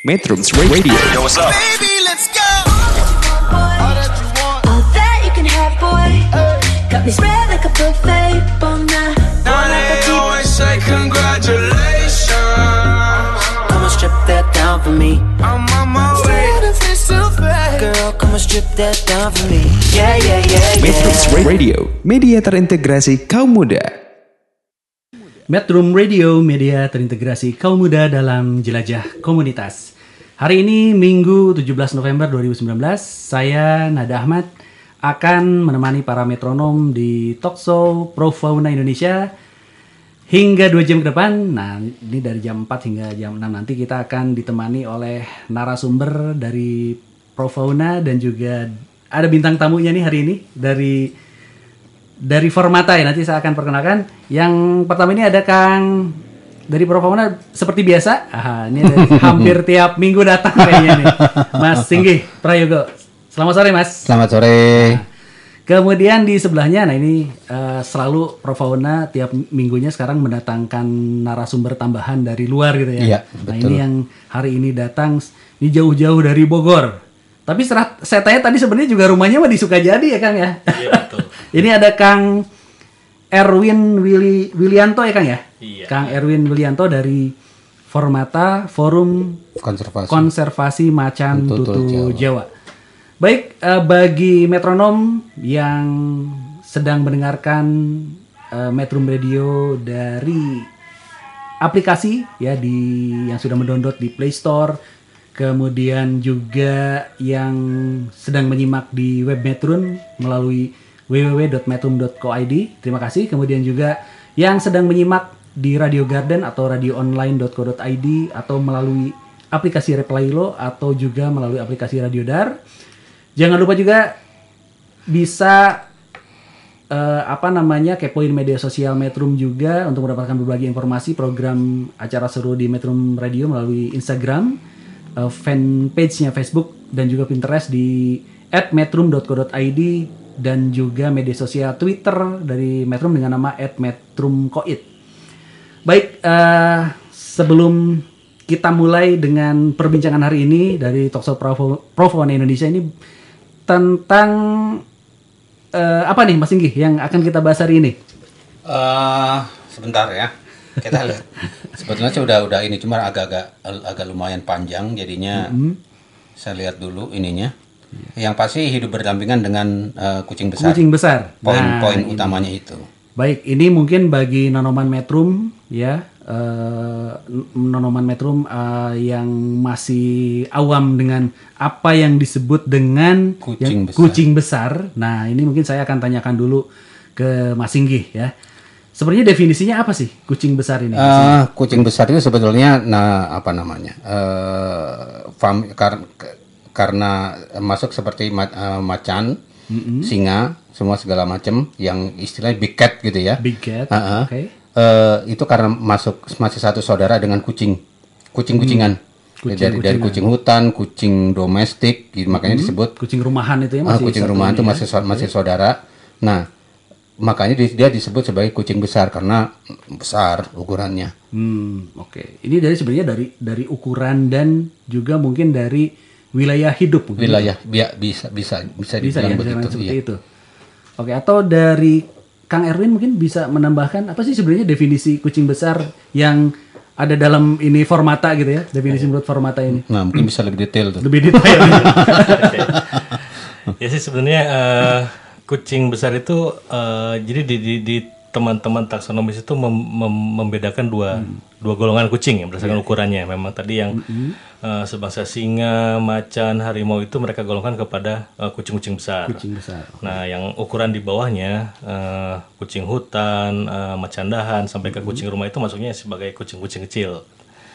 Metrums Radio. Yo, what's up? Baby, let's go. All that you can have, boy. Got me spread like a buffet, bon nah. Now they always say congratulations. Come and strip that down for me. I'm on my way. Girl, come and strip that down for me. Yeah, yeah, yeah, Metrums yeah. Radio, media terintegrasi kaum muda. Metrum Radio, media terintegrasi kaum muda dalam jelajah komunitas. Hari ini Minggu 17 November 2019, saya Nada Ahmad akan menemani para metronom di talkshow Pro Fauna Indonesia hingga 2 jam ke depan. Nah, ini dari jam 4 hingga jam 6 nanti kita akan ditemani oleh narasumber dari Pro Fauna dan juga ada bintang tamunya nih hari ini dari dari Formata ya nanti saya akan perkenalkan. Yang pertama ini ada Kang dari Profauna seperti biasa. Ah, ini dari hampir tiap minggu datang kayaknya nih. Mas Singgi Prayogo. Selamat sore Mas. Selamat sore. Kemudian di sebelahnya, nah ini eh, selalu Profauna tiap minggunya sekarang mendatangkan narasumber tambahan dari luar gitu ya. Iya, Nah ini yang hari ini datang, ini jauh-jauh dari Bogor. Tapi serat, saya tanya tadi sebenarnya juga rumahnya mah di Sukajadi ya Kang ya. Iya betul. Ini ada Kang Erwin Willy, Willianto ya Kang ya. Iya. Kang Erwin Willianto dari Formata Forum Konservasi. Konservasi Macan Tutul Tutul Jawa. Jawa. Baik, eh, bagi metronom yang sedang mendengarkan eh, Metrum Radio dari aplikasi ya di yang sudah mendownload di Play Store, kemudian juga yang sedang menyimak di web Metrum melalui www.metrum.co.id. Terima kasih. Kemudian juga yang sedang menyimak di Radio Garden atau radioonline.co.id atau melalui aplikasi Replaylo atau juga melalui aplikasi Radio Dar. Jangan lupa juga bisa eh, apa namanya kepoin media sosial Metrum juga untuk mendapatkan berbagai informasi program acara seru di Metrum Radio melalui Instagram, eh, fanpage-nya Facebook dan juga Pinterest di @metrum.co.id dan juga media sosial Twitter dari Metrum dengan nama @metrumkoit. Baik, eh, sebelum kita mulai dengan perbincangan hari ini dari Talkshow Provo, Profauna Indonesia ini tentang eh, apa nih Mas Inggi yang akan kita bahas hari ini? Eh, sebentar ya. Kita lihat. Sebetulnya sih udah ini cuma agak-agak agak lumayan panjang jadinya saya lihat dulu ininya. Yang pasti hidup berdampingan dengan eh, kucing besar. Kucing besar. Poin-poin Nah, ini. utamanya itu. Baik, ini mungkin bagi nonoman Metrum ya, eh, nonoman Metrum eh, yang masih awam dengan apa yang disebut dengan Kucing yang- besar. kucing besar. Nah, ini mungkin saya akan tanyakan dulu ke Mas Inggi ya. Sebenarnya definisinya apa sih kucing besar ini? Eh, kucing besar itu sebetulnya nah apa namanya? eh fam- kar- karena masuk seperti ma- eh, macan, singa, semua segala macam yang istilahnya big cat gitu ya. Big cat. Heeh. Oke. Eh, itu karena masuk masih satu saudara dengan kucing, kucing-kucingan. Hmm. dari dari kucing hutan, kucing domestik, gitu, makanya disebut Kucing rumahan itu ya ah, masih kucing satu rumahan itu ya. masih masih saudara. Nah, makanya di- dia disebut sebagai kucing besar karena besar ukurannya. Hmm, oke. Ini dari sebenarnya dari dari ukuran dan juga mungkin dari wilayah hidup. mungkin. Wilayah bi- bisa bisa bisa bisa ya begitu. seperti iya. itu. Oke, atau dari Kang Erwin mungkin bisa menambahkan apa sih sebenarnya definisi kucing besar yang ada dalam ini formata gitu ya, definisi menurut formata ini. Nah, mungkin bisa lebih detail tuh. Lebih detail. ya sih sebenarnya eh, kucing besar itu eh, jadi di, di, di teman-teman taksonomis itu mem- mem- membedakan dua dua golongan kucing ya berdasarkan ukurannya. Memang tadi yang eh, sebangsa singa, macan, harimau itu mereka golongkan kepada eh, kucing-kucing besar. kucing besar. Nah, yang ukuran di bawahnya eh, kucing hutan, eh, macan dahan sampai ke kucing rumah itu masuknya sebagai kucing-kucing kecil.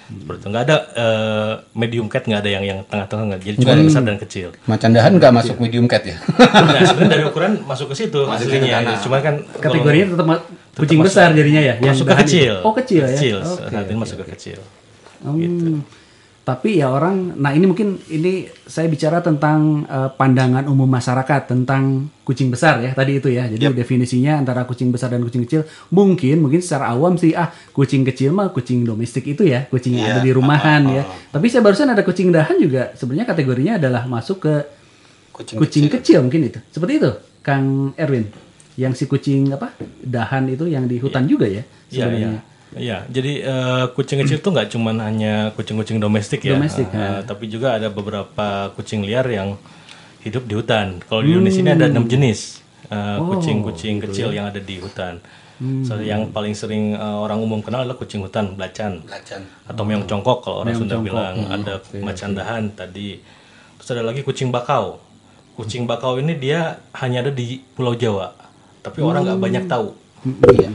Seperti itu. Nggak ada eh, medium cat nggak ada yang yang tengah-tengah nggak. Jadi cuma yang besar dan kecil. Macan dahan nggak masuk medium cat ya? Nah, sebenarnya dari ukuran masuk ke situ aslinya. sana. Cuma kan Kategorinya tetap ma- kucing masuk- besar jadinya ya, yang masuk ke kecil. itu. Oh, kecil ya. Kecil. Oke, Saat ini oke, masuk ke oke. kecil. Hmm. Tapi ya orang, nah ini mungkin ini saya bicara tentang eh, pandangan umum masyarakat tentang kucing besar ya tadi itu ya. Jadi definisinya antara kucing besar dan kucing kecil mungkin mungkin secara awam sih ah kucing kecil mah kucing domestik itu ya kucing yang Iya. ada di rumahan ya. Tapi saya barusan ada kucing dahan juga sebenarnya kategorinya adalah masuk ke Kucing, kucing kecil. kecil. mungkin itu. Seperti itu, Kang Erwin. Yang si kucing apa? Dahan itu yang di hutan juga ya Iya, iya. sebenarnya. Iya, jadi eh, kucing kecil tuh nggak cuman hanya kucing-kucing domestik ya, Domestik, Eh, ya. tapi juga ada beberapa kucing liar yang hidup di hutan. Kalau di Indonesia ini ada enam jenis eh, kucing-kucing kecil yang ada di hutan. So, yang paling sering eh, orang umum kenal adalah kucing hutan, belacan, Belacan. atau meong congkok kalau orang Meong Sunda congkok. bilang. ada macan dahan tadi. Terus ada lagi kucing bakau. Kucing bakau ini dia hanya ada di Pulau Jawa, tapi orang nggak banyak tahu. Iya.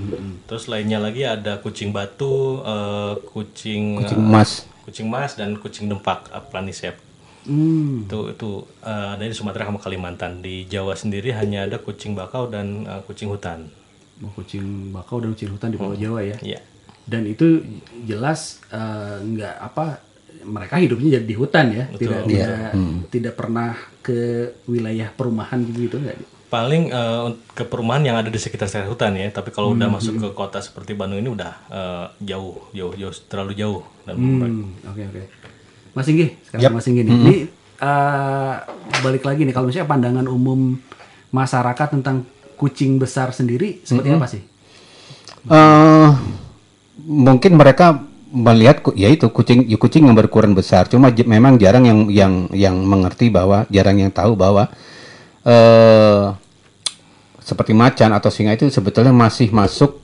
Terus lainnya lagi ada kucing batu, eh, kucing Kucing eh, emas. kucing mas dan kucing dempak, eh, planisep. Hmm. Itu itu eh, ada di Sumatera sama Kalimantan. Di Jawa sendiri hanya ada kucing bakau dan eh, kucing hutan. Oh, kucing bakau dan kucing hutan di Pulau Jawa ya. Iya. Dan itu jelas eh, nggak apa mereka hidupnya jadi di hutan ya, tidak Betul. tidak tidak pernah ke wilayah perumahan gitu nggak? Paling un- ke perumahan yang ada di sekitar sekitar hutan ya. Tapi kalau udah masuk ke kota seperti Bandung ini udah eh, jauh, jauh, jauh, terlalu jauh. Dan Hmm, Oke oke. Mas Inggi, sekarang Mas Inggi nih. Ini eh, balik lagi nih kalau misalnya pandangan umum masyarakat tentang kucing besar sendiri seperti apa sih? Eh, mungkin mereka melihat ya itu kucing ya kucing yang berukuran besar cuma j- memang jarang yang yang yang mengerti bahwa jarang yang tahu bahwa eh seperti macan atau singa itu sebetulnya masih masuk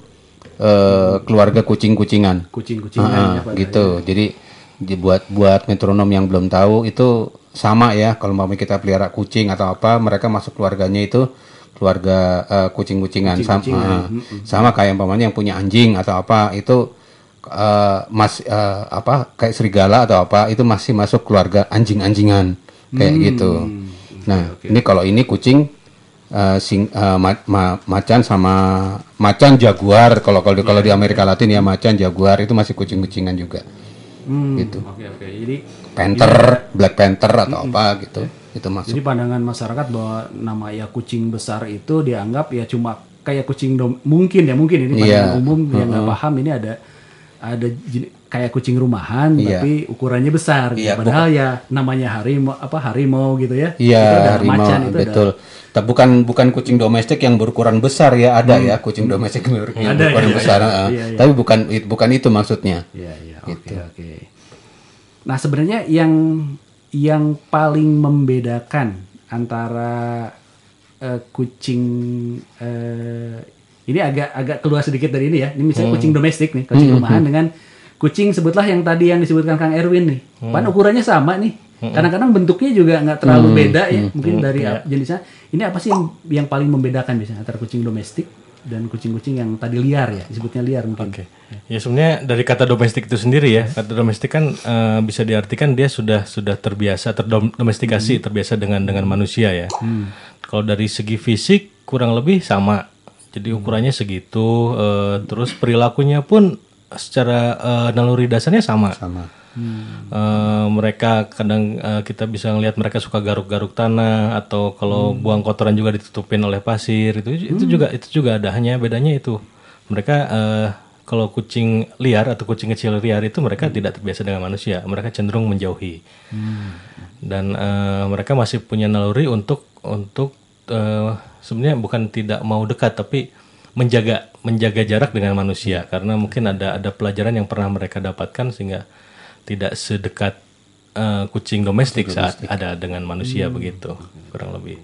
eh, keluarga kucing-kucingan. Kucing-kucingan ya, Pak. gitu. jadi di- buat metronom yang belum tahu itu sama ya kalau mau kita pelihara kucing atau apa mereka masuk keluarganya itu keluarga eh, kucing-kucingan. Sama ah, sama kayak umpamanya yang punya anjing atau apa itu eh, mas eh, apa kayak serigala atau apa itu masih masuk keluarga anjing-anjingan. Kayak gitu nah ini kalau ini kucing eh, sing eh, ma- ma- macan sama macan jaguar. Kalau kalau di, kalau di Amerika Latin ya macan jaguar itu masih kucing-kucingan juga. Hmm, gitu. Oke oke. Jadi Panther Black Panther atau apa gitu. Itu masuk. Jadi pandangan masyarakat bahwa nama ya kucing besar itu dianggap ya cuma kayak kucing dom mungkin ya mungkin ini pandangan Iya. umum yang nggak paham ini ada ada kayak kucing rumahan Iya. tapi ukurannya besar gitu. Iya, padahal ya namanya harimau apa harimau gitu ya Iya, Itu ada harimau macan itu ada- betul. Tapi bukan bukan kucing domestik yang berukuran besar ya, ada ya kucing domestik yang ber- yang Ada, berukuran iya, besar. iya. ah. Iya, iya. Tapi bukan bukan itu maksudnya. Iya, iya. Gitu. Oke, oke. Nah, sebenarnya yang yang paling membedakan antara eh, kucing eh, ini agak agak keluar sedikit dari ini ya. Ini misalnya Hmm. kucing domestik nih, kucing rumahan dengan kucing sebutlah yang tadi yang disebutkan Kang Erwin nih. Hmm. Pan ukurannya sama nih. Kadang-kadang bentuknya juga nggak terlalu beda ya, mungkin dari Iya. ap- jenisnya. Ini apa sih yang yang paling membedakan biasanya antara kucing domestik dan kucing-kucing yang tadi liar ya, disebutnya liar mungkin. Oke. Ya sebenarnya dari kata domestik itu sendiri ya. Kata domestik kan eh, bisa diartikan dia sudah sudah terbiasa terdomestikasi, terbiasa dengan dengan manusia ya. Kalau dari segi fisik kurang lebih sama. Jadi ukurannya segitu eh, terus perilakunya pun secara eh, naluri dasarnya sama. Sama. Eh, mereka kadang eh, kita bisa ngelihat mereka suka garuk-garuk tanah atau kalau buang kotoran juga ditutupin oleh pasir. Itu itu juga itu juga ada hanya bedanya itu. Mereka eh, kalau kucing liar atau kucing kecil liar itu mereka tidak terbiasa dengan manusia. Mereka cenderung menjauhi. Dan eh, mereka masih punya naluri untuk untuk eh, sebenarnya bukan tidak mau dekat tapi menjaga menjaga jarak dengan manusia karena mungkin ada ada pelajaran yang pernah mereka dapatkan sehingga tidak sedekat eh, kucing domestik saat ada dengan manusia begitu kurang lebih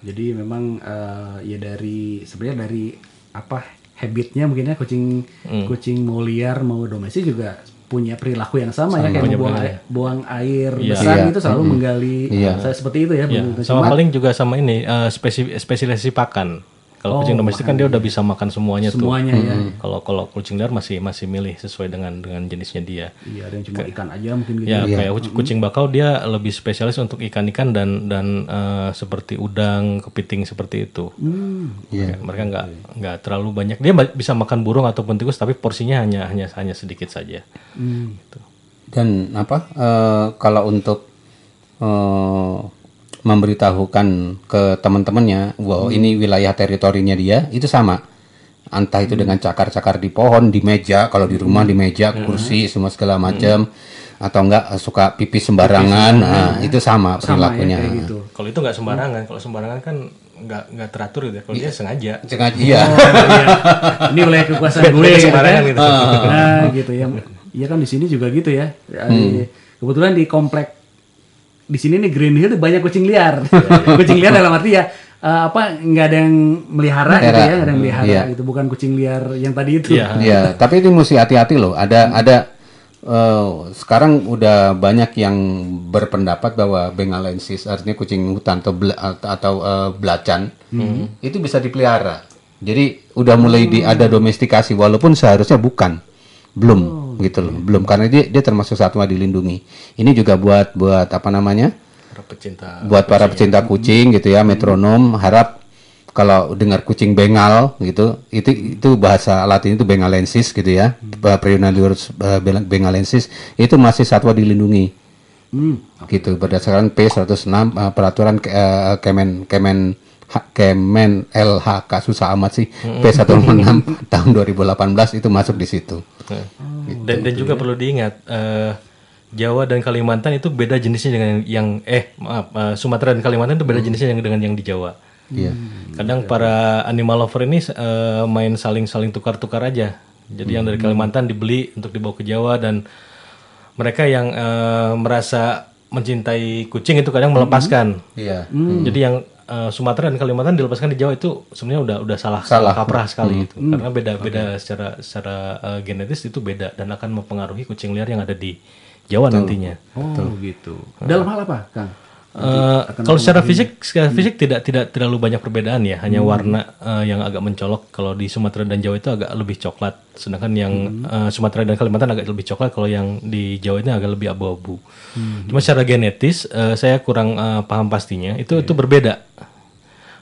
Jadi memang eh, ya dari sebenarnya dari apa habitnya mungkin ya kucing Hmm. kucing mau liar mau domestik juga punya perilaku yang sama, ya kayak punya mau buang, perilaku. air, buang air Iya. besar Iya. gitu selalu menggali Iya. saya seperti itu ya. Ya, sama Cuma- paling juga sama ini eh, spesi- spesialisasi pakan kalau kucing domestik kan dia udah bisa makan semuanya, semuanya ya. tuh kalau kalau kucing liar masih masih milih sesuai dengan dengan jenisnya dia Iya, ada yang cuma ikan aja mungkin gitu. Ya kayak kuc- kucing bakau dia lebih spesialis untuk ikan-ikan dan dan eh, seperti udang, kepiting seperti itu. Kayak mereka nggak nggak terlalu banyak. Dia bisa makan burung ataupun tikus tapi porsinya hanya hanya hanya sedikit saja. Gitu. dan apa eh, kalau untuk eh, memberitahukan ke teman-temannya bahwa ini wilayah teritorinya dia itu sama entah itu dengan cakar-cakar di pohon di meja kalau di rumah di meja kursi semua segala macam atau enggak eh, suka pipis sembarangan nah itu sama Sama ya perilakunya kayak gitu. Kalau itu nggak sembarangan, kalau sembarangan kan nggak nggak teratur gitu. ya. Kalau dia sengaja. sengaja iya Oh, iya. Ini wilayah kekuasaan gue gitu sembarangan kan. gitu. Nah, gitu ya. Iya kan di sini juga gitu ya. Di- Kebetulan di komplek di sini nih Green Hill tuh banyak kucing liar. kucing liar dalam arti ya eh, apa nggak ada yang melihara gitu ya, nggak ada yang melihara Iya. gitu, bukan kucing liar yang tadi itu. Iya. Iya, tapi itu mesti hati-hati loh. Ada ada eh, sekarang udah banyak yang berpendapat bahwa Bengalensis artinya kucing hutan atau bela- atau eh, belacan itu bisa dipelihara. Jadi udah mulai di ada domestikasi walaupun seharusnya bukan. Belum gitu loh. Belum karena dia dia termasuk satwa dilindungi. Ini juga buat buat apa namanya? Para pecinta. buat para pecinta kucing gitu ya metronom harap kalau dengar kucing bengal gitu itu itu bahasa latin itu bengalensis gitu ya hmm. Eh, bengalensis itu masih satwa dilindungi gitu berdasarkan P106 eh, peraturan eh, Kemen Kemen Kemen LHK susah amat sih P106 tahun 2018 itu masuk di situ Nah, dan dan juga perlu diingat eh, Jawa dan Kalimantan itu beda jenisnya dengan yang eh maaf eh, Sumatera dan Kalimantan itu beda jenisnya yang dengan yang di Jawa. Iya. Kadang para animal lover ini eh, main saling-saling tukar-tukar aja. Jadi yang dari Kalimantan dibeli untuk dibawa ke Jawa dan mereka yang eh, merasa mencintai kucing itu kadang melepaskan. iya Jadi yang eh, Sumatera dan Kalimantan dilepaskan di Jawa itu sebenarnya udah udah salah, Salah. kaprah sekali itu. Karena beda-beda secara secara eh, genetis itu beda dan akan mempengaruhi kucing liar yang ada di Jawa nantinya. Oh, gitu. Dalam hal apa, Kang? Eh, kalau secara fisik, secara fisik tidak tidak terlalu banyak perbedaan ya, hanya warna eh, yang agak mencolok. Kalau di Sumatera dan Jawa itu agak lebih coklat, sedangkan yang eh, Sumatera dan Kalimantan agak lebih coklat. Kalau yang di Jawa ini agak lebih abu-abu. Cuma secara genetis, eh, saya kurang eh, paham pastinya. Itu itu berbeda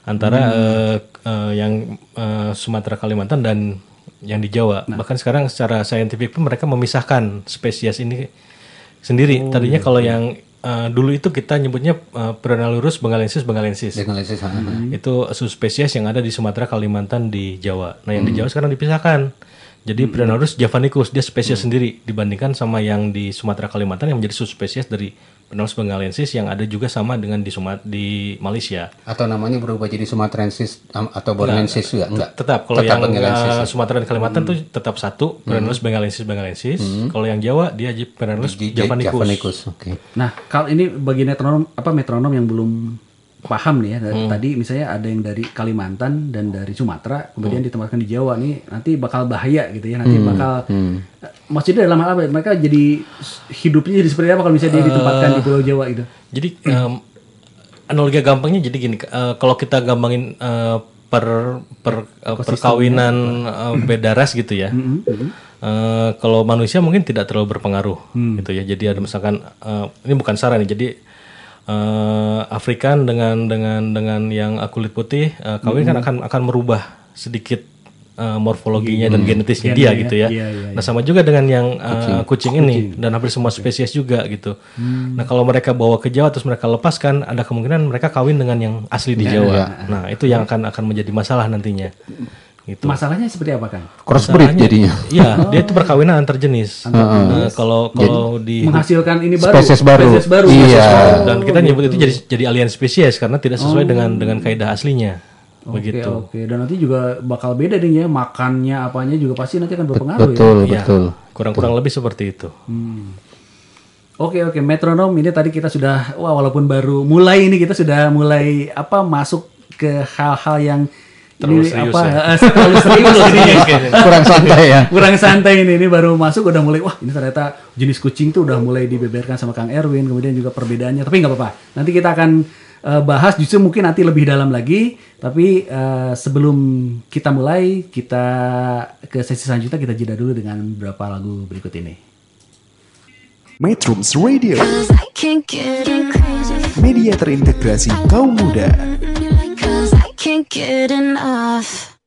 antara eh, eh, yang eh, Sumatera Kalimantan dan yang di Jawa. Bahkan sekarang secara saintifik pun mereka memisahkan spesies ini sendiri. Tadinya kalau yang eh, dulu itu kita nyebutnya uh, Pronalurus bengalensis bengalensis. Bengalensis ah. Itu subspesies yang ada di Sumatera, Kalimantan, di Jawa. Nah, yang di Jawa sekarang dipisahkan. Jadi Pronalurus javanicus dia spesies sendiri dibandingkan sama yang di Sumatera, Kalimantan yang menjadi subspesies dari Pronalurus bengalensis yang ada juga sama dengan di Sumat di Malaysia. atau namanya berubah jadi Sumatrensis atau Bornensis juga enggak Tetap kalau yang Bengalensis. uh, Sumatera dan Kalimantan tuh tetap satu Pronalurus bengalensis bengalensis. Kalau yang Jawa dia Di- javanicus. Javanicus, oke. Nah, kalau ini bagi metronom apa metronom yang belum paham nih ya dari Hmm. tadi misalnya ada yang dari Kalimantan dan dari Sumatera Hmm. kemudian ditempatkan di Jawa nih nanti bakal bahaya gitu ya nanti Hmm. bakal eh, maksudnya dalam hal apa mereka jadi hidupnya jadi seperti apa kalau misalnya dia ditempatkan di Pulau Jawa gitu Jadi em, analogi gampangnya jadi gini, eh, kalau kita gampangin eh, per per eh, perkawinan eh, beda ras gitu ya. Eh, kalau manusia mungkin tidak terlalu berpengaruh gitu ya. Jadi ada misalkan eh, ini bukan saran nih. Jadi eh, Afrikan dengan dengan dengan yang kulit putih eh, kawin kan akan akan merubah sedikit eh, morfologinya dan genetisnya dia gitu ya. Iya, iya, Nah sama juga dengan yang uh, kucing, ini dan hampir semua spesies juga gitu. Nah kalau mereka bawa ke Jawa terus mereka lepaskan, ada kemungkinan mereka kawin dengan yang asli di Jawa. Nah itu yang akan akan menjadi masalah nantinya. Gitu. masalahnya seperti apa kan crossbreed jadinya. Iya, dia itu perkawinan antar jenis. Nah, kalau kalau di menghasilkan ini baru. Spesies baru. spesies baru. Iya. dan kita nyebut itu jadi jadi alien spesies karena tidak sesuai dengan dengan kaidah aslinya. Oke Begitu. oke. Dan nanti juga bakal beda deh ya. Makannya apanya juga pasti nanti akan berpengaruh ya. Betul Iya, betul. Kurang-kurang lebih seperti itu. Oke oke. Metronom ini tadi kita sudah wah walaupun baru mulai ini kita sudah mulai apa masuk ke hal-hal yang Terlalu ini serius apa? ya? terlalu serius ini. Kurang santai ya. Kurang santai ini ini baru masuk udah mulai wah ini ternyata jenis kucing tuh udah mulai dibeberkan sama Kang Erwin kemudian juga perbedaannya. Tapi nggak apa-apa. Nanti kita akan eh, bahas justru mungkin nanti lebih dalam lagi. Tapi eh, sebelum kita mulai kita ke sesi selanjutnya kita jeda dulu dengan beberapa lagu berikut ini. Metrums Radio, Cause I can't get enough.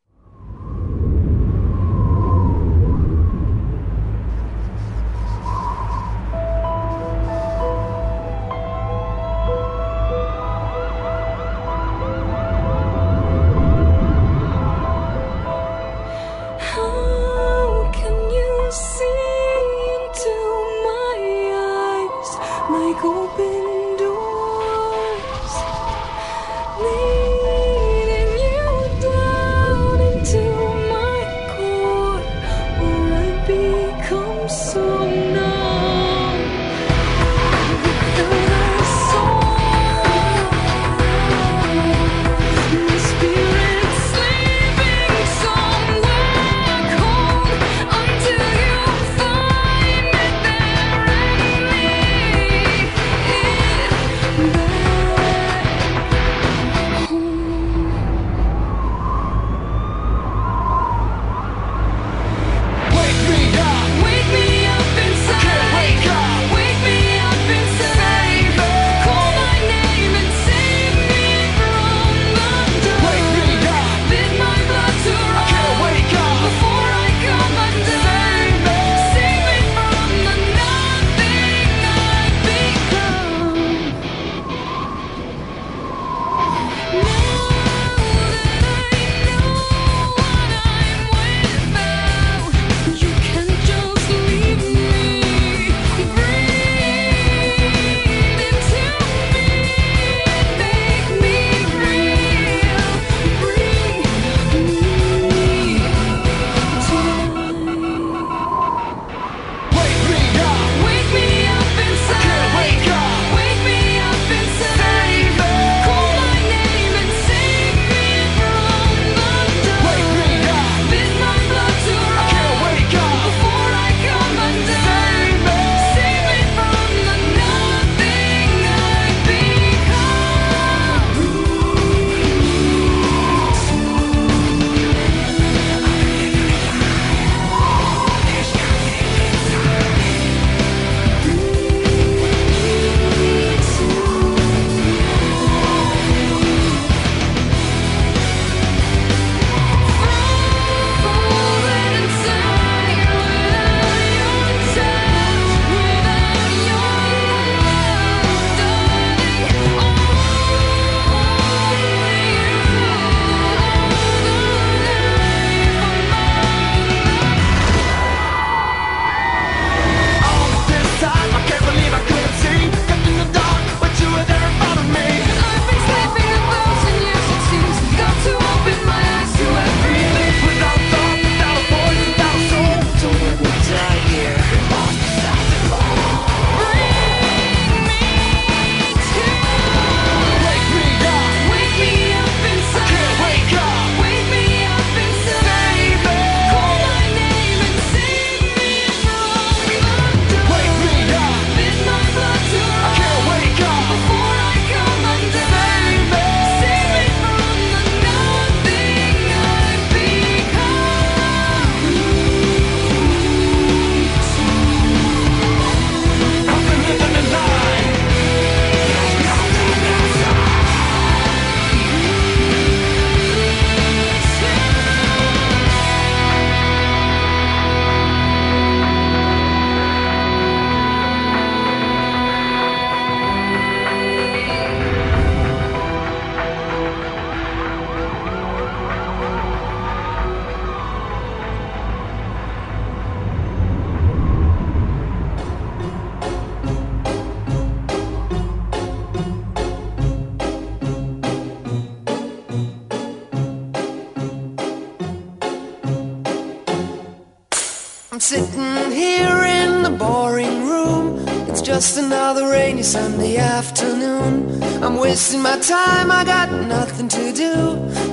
wasting my time, I got nothing to do.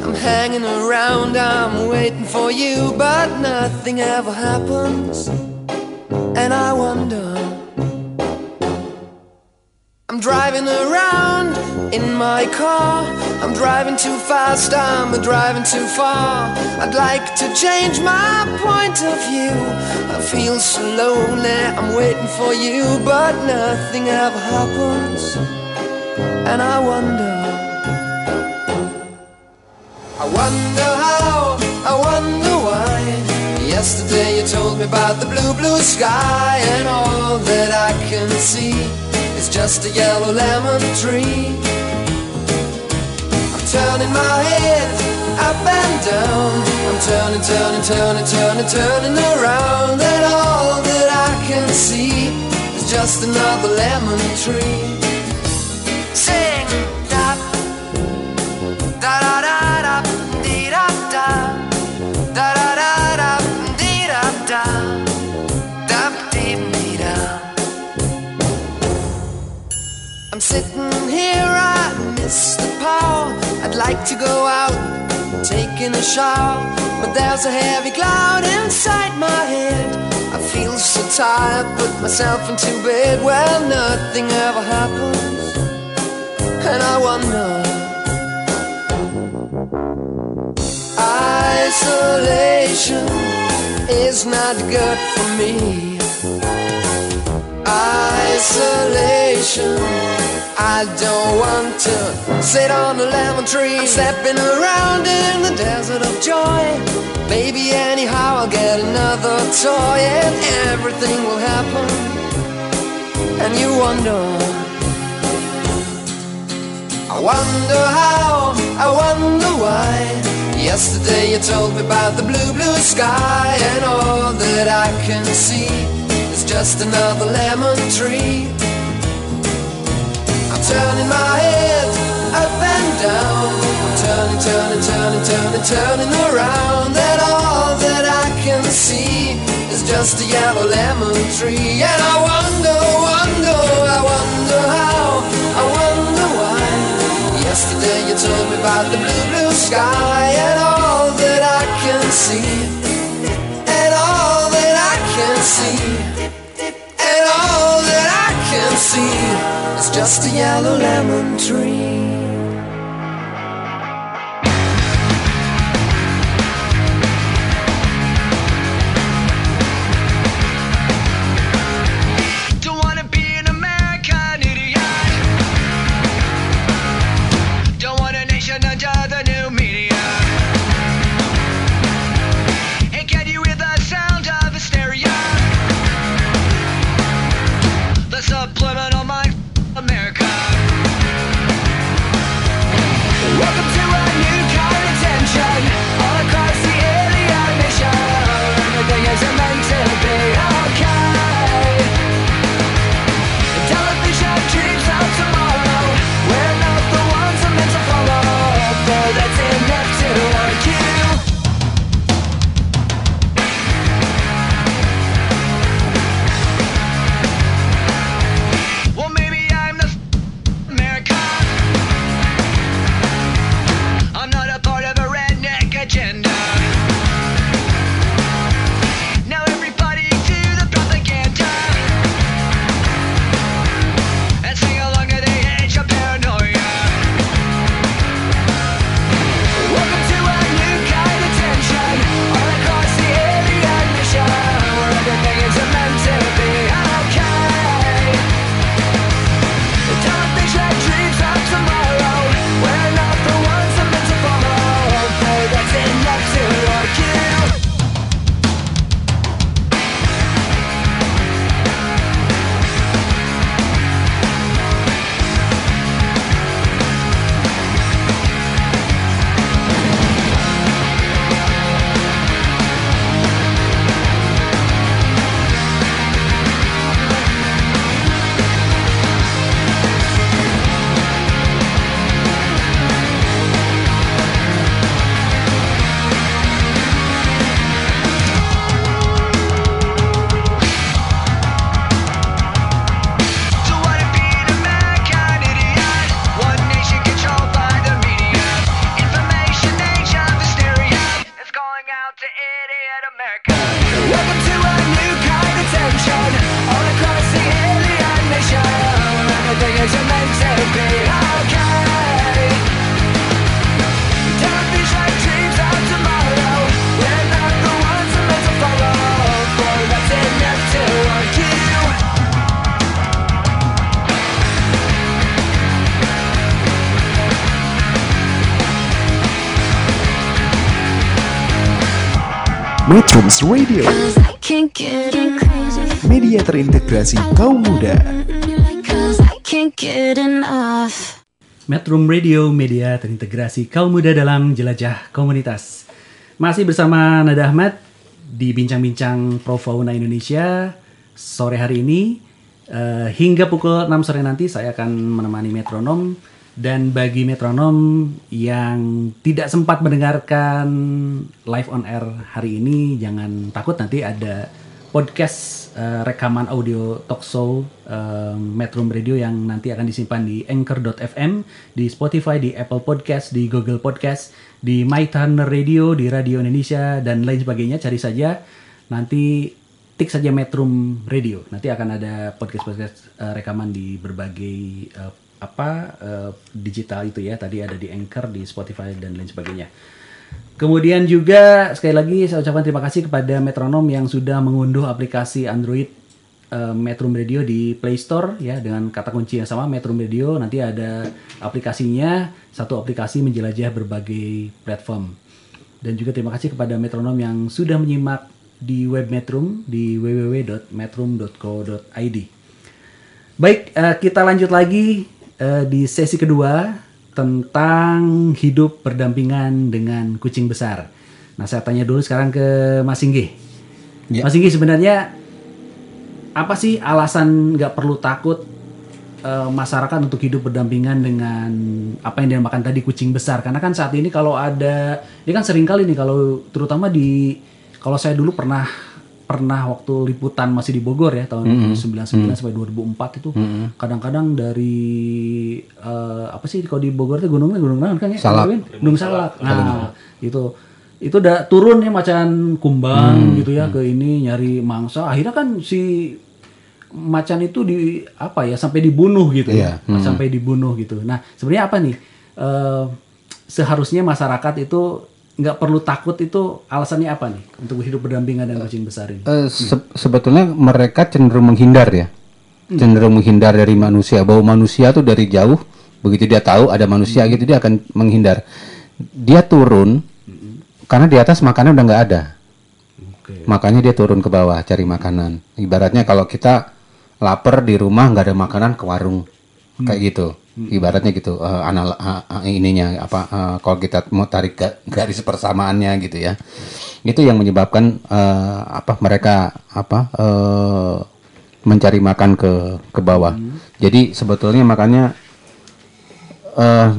I'm hanging around, I'm waiting for you, but nothing ever happens. And I wonder. I'm driving around in my car. I'm driving too fast, I'm driving too far. I'd like to change my point of view. I feel so lonely, I'm waiting for you, but nothing ever happens and I wonder. I wonder how, I wonder why. Yesterday you told me about the blue, blue sky And all that I can see is just a yellow lemon tree. I'm turning my head up and down. I'm turning, turning, turning, turning, turning around. And all that I can see is just another lemon tree. I'm sitting here, I miss power. I'd like to go out, taking a shower, but there's a heavy cloud inside my head. I feel so tired, put myself into bed. Well, nothing ever happens, and I wonder. Isolation is not good for me. Isolation. I don't want to sit on a lemon tree. I'm stepping around in the desert of joy. Maybe anyhow I'll get another toy and everything will happen. And you wonder. I wonder how, I wonder why. Yesterday you told me about the blue, blue sky, and all that I can see is just another lemon tree. I'm turning my head up and down. I'm turning, turning, turning, turning, turning around. And all that I can see is just a yellow lemon tree. And I wonder, wonder, I wonder Yesterday you told me about the blue, blue sky. And all that I can see, and all that I can see. And all that I can see is just a yellow lemon tree. Metrums Radio, media terintegrasi kaum muda. Metrum Radio Media terintegrasi kaum muda dalam jelajah komunitas. Masih bersama Nada Ahmad di bincang-bincang Pro Fauna Indonesia sore hari ini Eh, hingga pukul 6 sore nanti saya akan menemani metronom dan bagi metronom yang tidak sempat mendengarkan live on air hari ini jangan takut nanti ada podcast eh, rekaman audio talk show eh, Metro Radio yang nanti akan disimpan di anchor.fm, di Spotify, di Apple Podcast, di Google Podcast, di My Turner Radio, di Radio Indonesia dan lain sebagainya. Cari saja nanti tik saja Metrum Radio. Nanti akan ada podcast-podcast eh, rekaman di berbagai eh, apa eh, digital itu ya. Tadi ada di Anchor, di Spotify dan lain sebagainya. Kemudian juga sekali lagi saya ucapkan terima kasih kepada Metronom yang sudah mengunduh aplikasi Android eh, Metrum Radio di Play Store ya dengan kata kunci yang sama Metrum Radio nanti ada aplikasinya satu aplikasi menjelajah berbagai platform dan juga terima kasih kepada Metronom yang sudah menyimak di web Metrum di www.metrum.co.id. Baik, eh, kita lanjut lagi eh, di sesi kedua tentang hidup berdampingan dengan kucing besar. Nah, saya tanya dulu sekarang ke Mas Singgi. Ya. Mas Singgi sebenarnya apa sih alasan nggak perlu takut eh, masyarakat untuk hidup berdampingan dengan apa yang dinamakan tadi kucing besar? Karena kan saat ini kalau ada, ini kan sering kali nih kalau terutama di kalau saya dulu pernah pernah waktu liputan masih di Bogor ya tahun 99 sampai 2004 itu kadang-kadang dari eh, apa sih kalau di Bogor itu gunungnya gunung mana kan ya? Salak. Gunung Salak. Nah itu itu udah turun ya macan kumbang gitu ya ke ini nyari mangsa. Akhirnya kan si macan itu di apa ya sampai dibunuh gitu. Iya, ya sampai dibunuh gitu. Nah sebenarnya apa nih? Eh, seharusnya masyarakat itu nggak perlu takut itu alasannya apa nih untuk hidup berdampingan dengan kucing besar ini Eh, se- sebetulnya mereka cenderung menghindar ya, cenderung menghindar dari manusia. Bau manusia tuh dari jauh, begitu dia tahu ada manusia gitu dia akan menghindar. Dia turun karena di atas makanan udah nggak ada, Oke. makanya dia turun ke bawah cari makanan. Ibaratnya kalau kita lapar di rumah nggak ada makanan ke warung, kayak gitu. Ibaratnya gitu, eh, anal ah, ininya apa? eh, kalau kita mau tarik ga- garis persamaannya gitu ya, itu yang menyebabkan eh, apa mereka apa eh, mencari makan ke ke bawah. Jadi sebetulnya makanya eh,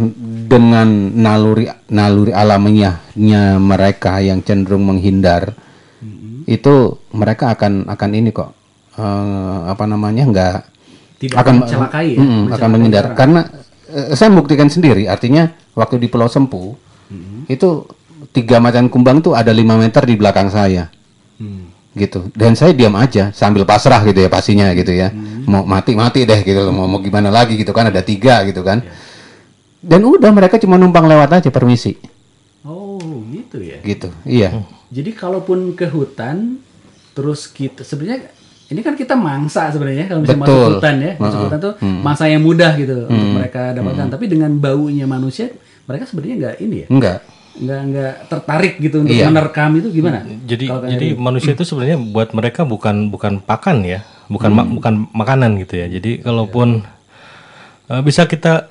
dengan naluri naluri alamiahnya mereka yang cenderung menghindar itu mereka akan akan ini kok eh, apa namanya nggak Tidak akan mencelakai ya, Mm, akan menghindar. orang. karena eh, saya buktikan sendiri artinya waktu di Pulau Sempu itu tiga macan kumbang tuh ada lima meter di belakang saya. Gitu. Dan saya diam aja sambil pasrah gitu ya pastinya gitu ya. Mau mati mati deh gitu mau mau gimana lagi gitu kan ada tiga gitu kan. Dan udah mereka cuma numpang lewat aja permisi. Oh gitu ya? Gitu iya. Jadi kalaupun ke hutan, terus kita sebenarnya ini kan kita mangsa sebenarnya kalau misalnya masuk hutan ya, masuk hutan tuh mangsa yang mudah gitu untuk mereka dapatkan. Tapi dengan baunya manusia, mereka sebenarnya nggak ini ya, enggak nggak nggak tertarik gitu untuk Iya. menerkam itu gimana? Jadi Kalau kayak jadi gitu. manusia itu sebenarnya buat mereka bukan bukan pakan ya, bukan ma- bukan makanan gitu ya. Jadi kalaupun eh, bisa kita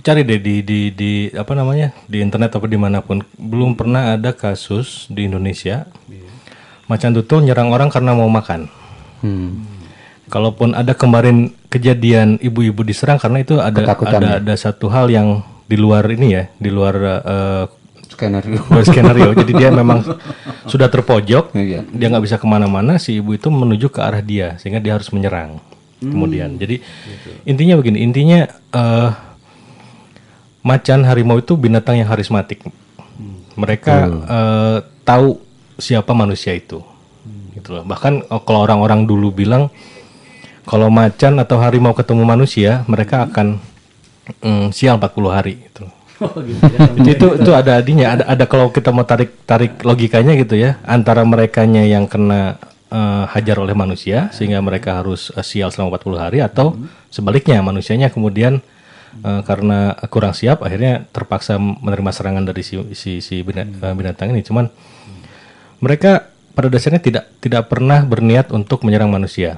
cari deh di di di apa namanya di internet atau di mana pun. Belum pernah ada kasus di Indonesia. Macan tutul nyerang orang karena mau makan. Hmm. Kalaupun ada kemarin kejadian ibu-ibu diserang karena itu ada Ketakutan ada ya? ada satu hal yang di luar ini ya, di luar eh, skenario luar skenario. Jadi dia memang sudah terpojok, Iya. dia nggak bisa ke mana-mana. Si ibu itu menuju ke arah dia, sehingga dia harus menyerang. Kemudian, jadi intinya begini, intinya eh, macan harimau itu binatang yang harismatik. Mereka eh, tahu siapa manusia itu, gitu loh. Bahkan eh, kalau orang-orang dulu bilang kalau macan atau harimau ketemu manusia, mereka akan mm, sial 40 hari. Gitu. Oh, gitu ya. Itu itu ada adinya ada ada kalau kita mau tarik tarik logikanya gitu ya antara merekanya yang kena eh, hajar oleh manusia sehingga mereka harus eh, sial selama 40 hari atau sebaliknya manusianya kemudian eh, karena kurang siap akhirnya terpaksa menerima serangan dari si si, si bina- binatang ini cuman mereka pada dasarnya tidak tidak pernah berniat untuk menyerang manusia.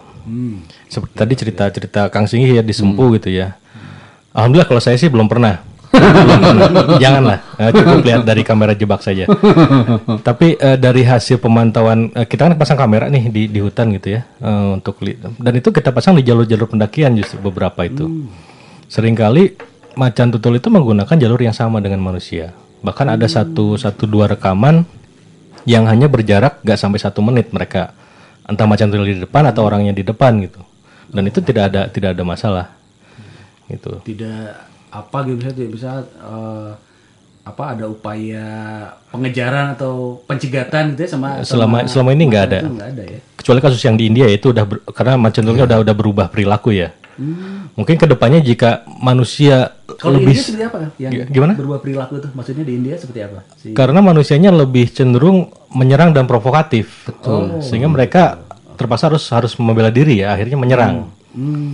Seperti tadi cerita-cerita Kang Singgi ya di Sempu gitu ya. Alhamdulillah kalau saya sih belum pernah. Janganlah, eh, cukup lihat dari kamera jebak saja. Tapi eh, dari hasil pemantauan eh, kita kan pasang kamera nih di di hutan gitu ya eh, untuk dan itu kita pasang di jalur-jalur pendakian justru beberapa itu. Seringkali macan tutul itu menggunakan jalur yang sama dengan manusia. Bahkan ada satu satu dua rekaman yang hanya berjarak gak sampai satu menit mereka entah macan tutul di depan atau orangnya di depan gitu. Dan itu tidak ada tidak ada masalah gitu. tidak apa gitu bisa bisa eh, apa ada upaya pengejaran atau pencegatan gitu ya sama Selama- sama selama ini nggak ada. ada ya kecuali kasus yang di India itu udah ber- karena macan tutulnya udah udah berubah perilaku ya. Mungkin ke depannya jika manusia kalau di lebih India seperti apa yang gimana? berubah perilaku tuh maksudnya di India seperti apa Si- karena manusianya lebih cenderung menyerang dan provokatif. Betul. Sehingga mereka terpaksa harus harus membela diri ya, akhirnya menyerang.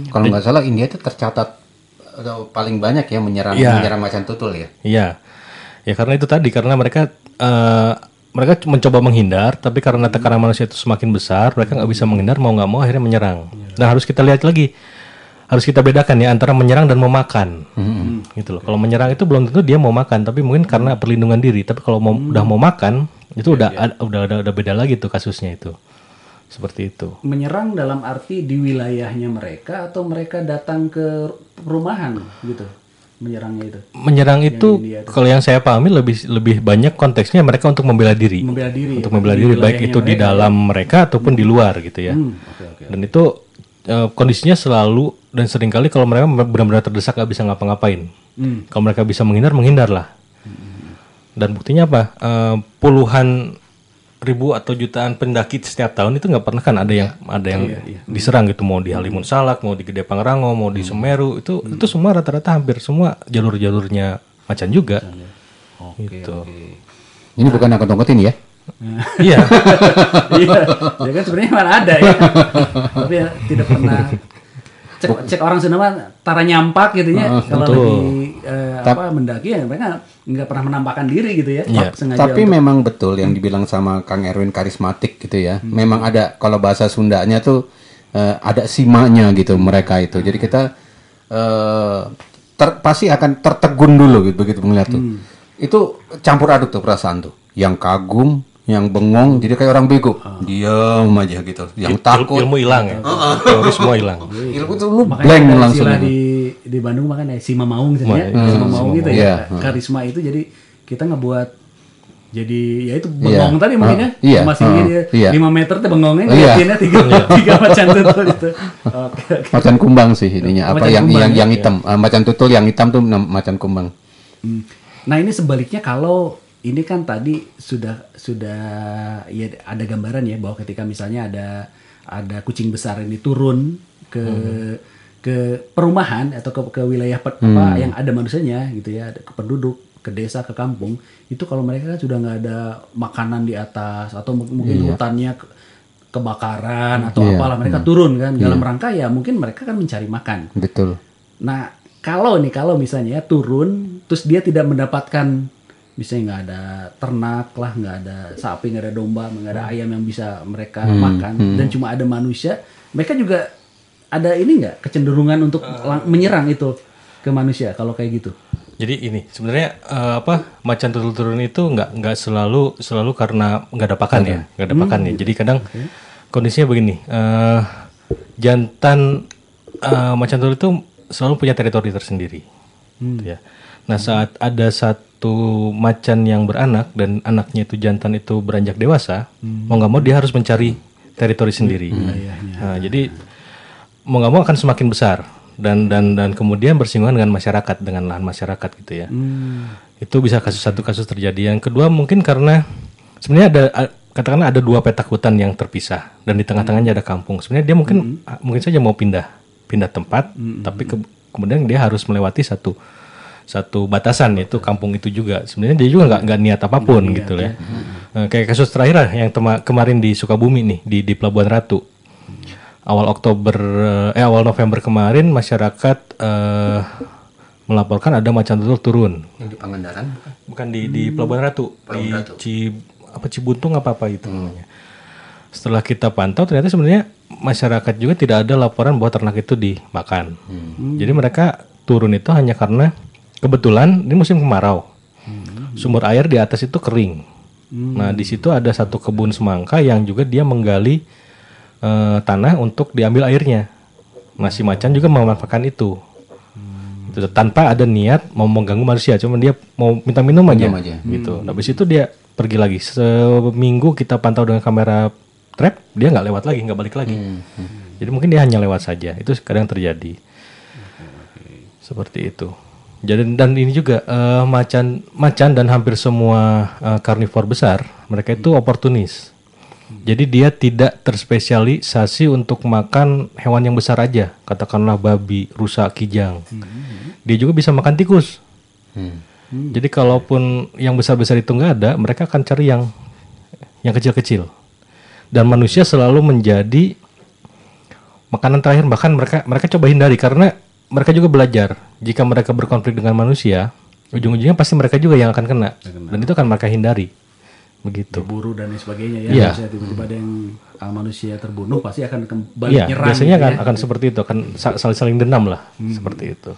Kalau nggak salah India itu tercatat atau paling banyak ya menyerang Iya. menyerang macan tutul ya. Iya. Ya karena itu tadi karena mereka eh, mereka mencoba menghindar, tapi karena tekanan manusia itu semakin besar, mereka nggak bisa menghindar mau nggak mau akhirnya menyerang. Nah harus kita lihat lagi, harus kita bedakan ya antara menyerang dan memakan. Gitu loh. Kalau menyerang itu belum tentu dia mau makan, tapi mungkin karena perlindungan diri. Tapi kalau mau, udah mau makan, itu udah ada- udah udah udah beda lagi tuh kasusnya itu. Seperti itu. menyerang dalam arti di wilayahnya mereka atau mereka datang ke perumahan gitu menyerangnya itu Menyerang itu kalau yang saya pahami lebih lebih banyak konteksnya mereka untuk membela diri. membela diri untuk ya, membela di diri baik itu di mereka. dalam mereka ataupun di luar gitu ya. oke oke Dan itu eh, kondisinya selalu dan sering kali kalau mereka benar-benar terdesak nggak bisa ngapa-ngapain. Hmm. Kalau mereka bisa menghindar, menghindarlah. Dan buktinya apa? Eh, puluhan ribu atau jutaan pendaki setiap tahun itu nggak pernah kan ada yang ada yang diserang gitu mau di Halimun Salak, mau di Gede Pangrango, mau di Semeru itu itu semua rata-rata hampir semua jalur-jalurnya macan juga. gitu. Ini bukan angkot angkotin ya. Iya. iya ya kan sebenarnya mana ada ya tapi ya tidak pernah cek, cek orang Sunda mah tara nyampak gitu ya kalau betul. lagi eh, apa mendaki ya mereka nggak pernah menampakkan diri gitu ya Iya. sengaja Tapi untuk- memang betul yang dibilang sama Kang Erwin karismatik gitu ya. Memang ada kalau bahasa Sundanya tuh eh, ada simanya gitu mereka itu. Jadi kita eh, ter- pasti akan tertegun dulu gitu begitu melihat tuh. Itu campur aduk tuh perasaan tuh. Yang kagum, yang bengong, jadi kayak orang bego. Diam aja gitu. Yang takut. ilmu hilang ya. Teori semua hilang. Ilmu tuh lu makanya blank langsung. di di Bandung makanya Sima Maung gitu ya Hmm, Sima Maung gitu Iya, ya hmm. karisma itu jadi kita ngebuat jadi ya itu Iya. bengong tadi mungkin ya Ah, iya, masih ah, dia iya. 5 meter tuh bengongnya Iya. ngeliatinnya tiga tiga macan tutul gitu oke oke Macan kumbang sih ininya. Apa Macan yang kumbang, yang ya? yang hitam? Eh, macan tutul yang hitam tuh macan kumbang. Hmm. Nah ini sebaliknya kalau ini kan tadi sudah sudah ya ada gambaran ya bahwa ketika misalnya ada ada kucing besar ini turun ke ke perumahan atau ke, ke wilayah apa yang ada manusianya gitu ya ke penduduk ke desa ke kampung itu kalau mereka kan sudah nggak ada makanan di atas atau mu- mungkin hutannya ke- kebakaran atau Iya. apalah mereka turun kan dalam rangka ya mungkin mereka kan mencari makan. Betul. Nah, kalau nih kalau misalnya turun terus dia tidak mendapatkan misalnya nggak ada ternak lah, nggak ada sapi, nggak ada domba, nggak ada ayam yang bisa mereka makan. dan cuma ada manusia, mereka juga ada ini nggak kecenderungan untuk lang- menyerang itu ke manusia kalau kayak gitu. Jadi ini sebenarnya eh, apa macan tutul turun itu nggak nggak selalu selalu karena nggak ada pakan ya, nggak ada pakan ya. Jadi kadang kondisinya begini, eh, jantan eh, macan tutul itu selalu punya teritori tersendiri, gitu ya. Nah saat ada satu macan yang beranak dan anaknya itu jantan itu beranjak dewasa, mau nggak mau dia harus mencari teritori sendiri. Nah, jadi mau nggak mau akan semakin besar dan dan dan kemudian bersinggungan dengan masyarakat dengan lahan masyarakat gitu ya. Itu bisa kasus satu kasus terjadi. Yang kedua mungkin karena sebenarnya ada katakanlah ada dua petak hutan yang terpisah dan di tengah-tengahnya ada kampung. Sebenarnya dia mungkin a- mungkin saja mau pindah pindah tempat tapi ke- kemudian dia harus melewati satu satu batasan yaitu kampung itu juga. Sebenarnya dia juga nggak nggak niat apa pun gitu ya. Eh, kayak kasus terakhir lah yang tema- kemarin di Sukabumi nih di di Pelabuhan Ratu. Awal Oktober eh awal November kemarin masyarakat eh, melaporkan ada macan tutul turun. Yang di Pangandaran. bukan? Di di Pelabuhan Ratu. Di Ci apa Cibuntung apa apa itu namanya. Setelah kita pantau ternyata sebenarnya masyarakat juga tidak ada laporan bahwa ternak itu dimakan. Jadi mereka turun itu hanya karena kebetulan ini musim kemarau. Sumber air di atas itu kering. Nah, di situ ada satu kebun semangka yang juga dia menggali eh, tanah untuk diambil airnya. Nah, si macan juga memanfaatkan itu. Gitu, tanpa ada niat mau mengganggu manusia, cuma dia mau minta minum aja. Minum aja. Gitu. Nah, habis itu dia pergi lagi. Seminggu kita pantau dengan kamera trap, dia nggak lewat lagi, nggak balik lagi. Jadi mungkin dia hanya lewat saja. Itu kadang terjadi. Seperti itu. Jadi dan ini juga eh, macan macan dan hampir semua karnivor besar mereka itu oportunis. Jadi dia tidak terspesialisasi untuk makan hewan yang besar aja, katakanlah babi, rusa, kijang. Dia juga bisa makan tikus. Jadi kalaupun yang besar-besar itu nggak ada, mereka akan cari yang yang kecil-kecil. Dan manusia selalu menjadi makanan terakhir bahkan mereka mereka coba hindari karena mereka juga belajar jika mereka berkonflik dengan manusia ujung-ujungnya pasti mereka juga yang akan kena dan itu akan mereka hindari begitu Berburu dan sebagainya ya. Iya. Misalnya tiba-tiba ada yang ah, manusia terbunuh pasti akan kembali Iya nyerang. biasanya gitu akan ya. akan seperti itu akan sa- saling-saling dendam lah seperti itu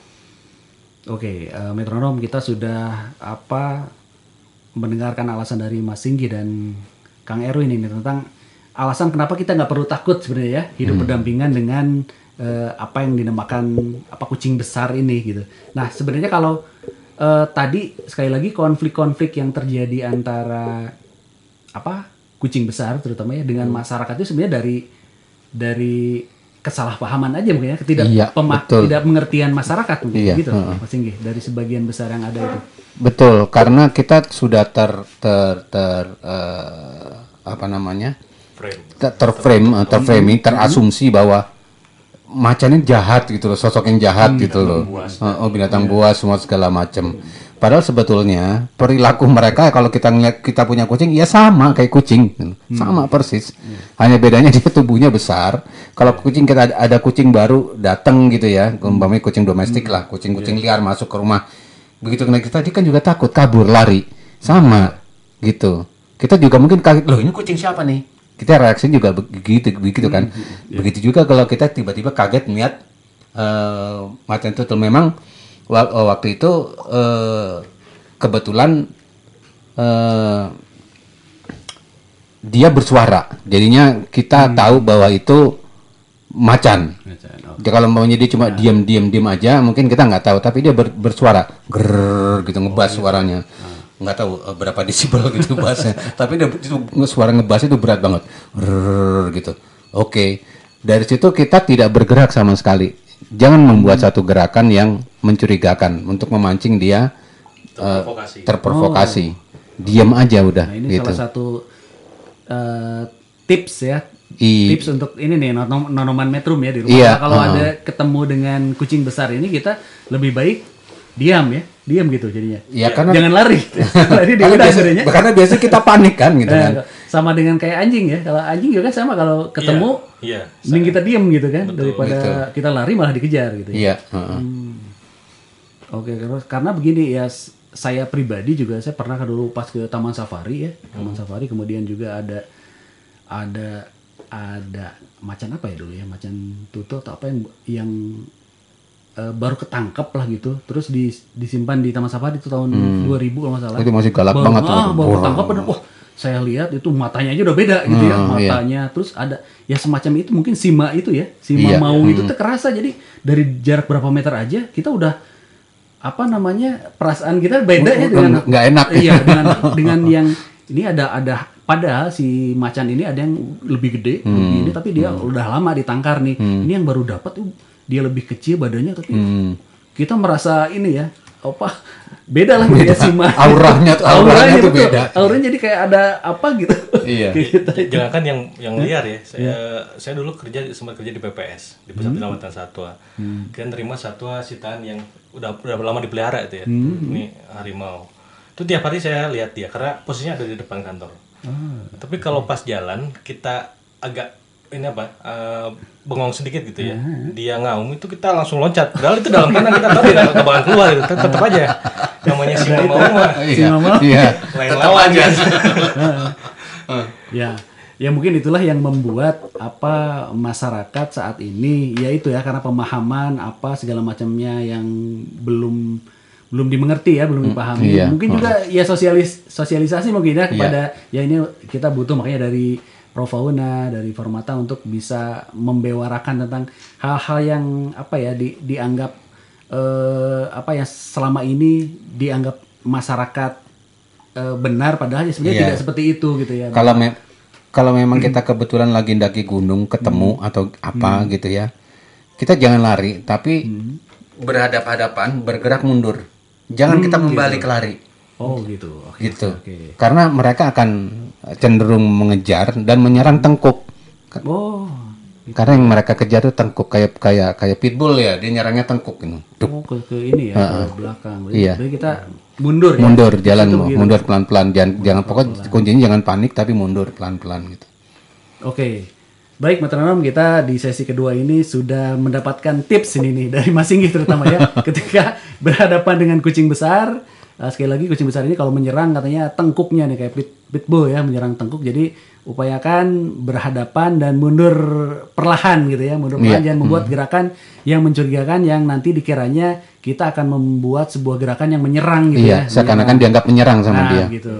Oke, eh, metronom kita sudah apa mendengarkan alasan dari Mas Singgi dan Kang Erwin ini tentang alasan kenapa kita nggak perlu takut sebenarnya ya hidup berdampingan dengan eh, apa yang dinamakan apa kucing besar ini gitu. Nah sebenarnya kalau eh, tadi sekali lagi konflik-konflik yang terjadi antara apa kucing besar terutama ya dengan masyarakat itu sebenarnya dari dari kesalahpahaman aja mungkin ya ketidak Iya, pema- betul. tidak pengertian masyarakat mungkin Iya, gitu heeh. Mas Singgi dari sebagian besar yang ada itu. Betul, karena kita sudah ter ter ter eh, apa namanya? Ter, terframe, terframing, terasumsi bahwa macan ini jahat gitu loh, sosok yang jahat gitu loh. Eh, Oh, binatang buas semua segala macam. Padahal sebetulnya perilaku mereka kalau kita ngeliat kita punya kucing ya sama kayak kucing, sama persis. Hanya bedanya dia tubuhnya besar. Kalau kucing kita ada, ada kucing baru datang gitu ya, umpamanya kucing domestik lah, kucing-kucing liar masuk ke rumah. Begitu kena kita dia kan juga takut, kabur, lari. Sama gitu. Kita juga mungkin kaget, loh ini kucing siapa nih? Kita reaksi juga begitu begitu kan. Begitu juga kalau kita tiba-tiba kaget melihat eh macan tutul memang eh, waktu itu eh, kebetulan eh dia bersuara. Jadinya kita tahu bahwa itu macan. Ya, kalau maunya dia cuma diam diam diam aja, mungkin kita nggak tahu. Tapi dia ber- bersuara, ger gitu ngebas suaranya. Nggak tahu eh, berapa desibel gitu bassnya. Tapi dia itu suara ngebas itu berat banget, Grrrr gitu. Oke, dari situ kita tidak bergerak sama sekali. Jangan membuat satu gerakan yang mencurigakan untuk memancing dia eh, terprovokasi. Diam aja udah Nah ini gitu. salah satu eh, tips ya. I- Tips untuk ini nih nonom- nonoman metrum ya di rumah. Iya, kalau uh-uh. ada ketemu dengan kucing besar ini kita lebih baik diam ya, diam gitu jadinya. Ya, karena- jangan lari. lari dia Karena udah biasa, sebenarnya. karena biasa kita panik kan gitu Eh, kan. sama dengan kayak anjing ya. Kalau anjing juga kan sama kalau ketemu iya mending kita diam gitu kan daripada kita lari malah dikejar gitu. ya. Iya, heeh. Oke, terus karena begini ya saya pribadi juga saya pernah ke dulu pas ke Taman Safari ya, Taman Safari kemudian juga ada ada ada macan apa ya dulu ya, macan tutul atau apa yang yang eh, baru ketangkep lah gitu, terus dis- disimpan di Taman Safari itu tahun 2000 kalau nggak salah. Itu masih galak baru, banget tuh. Ah, baru ketangkep bener. Wah, saya lihat itu matanya aja udah beda gitu ya, Hmm, iya. matanya. Terus ada ya semacam itu mungkin sima itu ya, sima Iya. mau itu tuh kerasa. Jadi dari jarak berapa meter aja kita udah apa namanya perasaan kita beda ya Nggak- dengan nggak enak. Iya dengan dengan yang ini ada ada padahal si macan ini ada yang lebih gede Hmm. lebih ini tapi dia udah lama ditangkar nih. Ini yang baru dapat dia lebih kecil badannya tapi Hmm. kita merasa ini ya apa beda lah dia sima Auranya tuh- auranya tuh betul. beda. auranya jadi kayak ada apa gitu Iya. Kayak gitu. Jangan kan yang yang liar ya. Saya saya dulu kerja sempat kerja di PPS di Pusat Penyelamatan Satwa. Kita terima satwa sitaan yang udah udah lama dipelihara itu ya. Ini harimau. Itu tiap hari saya lihat dia karena posisinya ada di depan kantor. Tapi kalau pas jalan kita agak ini apa eh, bengong sedikit gitu ya. Dia ngaum itu kita langsung loncat. Padahal itu dalam kandang kita tahu nggak bakalan keluar gitu. Tetap, tetap aja. Namanya singa mau mah Iya. Mama. Iya. lain lawan aja. ya ya mungkin itulah yang membuat apa masyarakat saat ini yaitu ya karena pemahaman apa segala macamnya yang belum belum dimengerti ya, belum dipahami. iya. Mungkin juga ya sosialis sosialisasi mungkin ya kepada ya ini kita butuh makanya dari Profauna, dari Formata untuk bisa membewarakan tentang hal-hal yang apa ya di, dianggap eh, apa yang selama ini dianggap masyarakat eh, benar padahal ya sebenarnya Iya. tidak seperti itu gitu ya. Kalau me- kalau memang kita kebetulan lagi daki gunung ketemu Hmm. atau apa gitu ya, kita jangan lari, tapi berhadap-hadapan, bergerak mundur. Jangan kita membalik lari, Oh gitu. Oke. gitu. Oke. Karena mereka akan cenderung mengejar dan menyerang tengkuk. Oh. Karena yang mereka kejar itu tengkuk kayak kayak kayak pitbull ya, dia nyerangnya tengkuk gitu. Duk, Oh, ke, ke ini ya, ke belakang. Berarti, Iya. kita mundur ya. mundur jalan Itu mau begitu. mundur pelan-pelan jangan jangan pokoknya kuncinya jangan panik tapi mundur pelan-pelan gitu. Oke. Baik, metronom kita di sesi kedua ini sudah mendapatkan tips ini nih dari Mas Singgih terutama ya ketika berhadapan dengan kucing besar. Eh, sekali lagi kucing besar ini kalau menyerang katanya tengkuknya nih kayak pit, pitbull ya menyerang tengkuk. Jadi upayakan berhadapan dan mundur perlahan gitu ya, mundur perlahan Iya. jangan membuat gerakan yang mencurigakan yang nanti dikiranya kita akan membuat sebuah gerakan yang menyerang gitu Iya, ya. seakan-akan dianggap menyerang sama Nah, dia. gitu.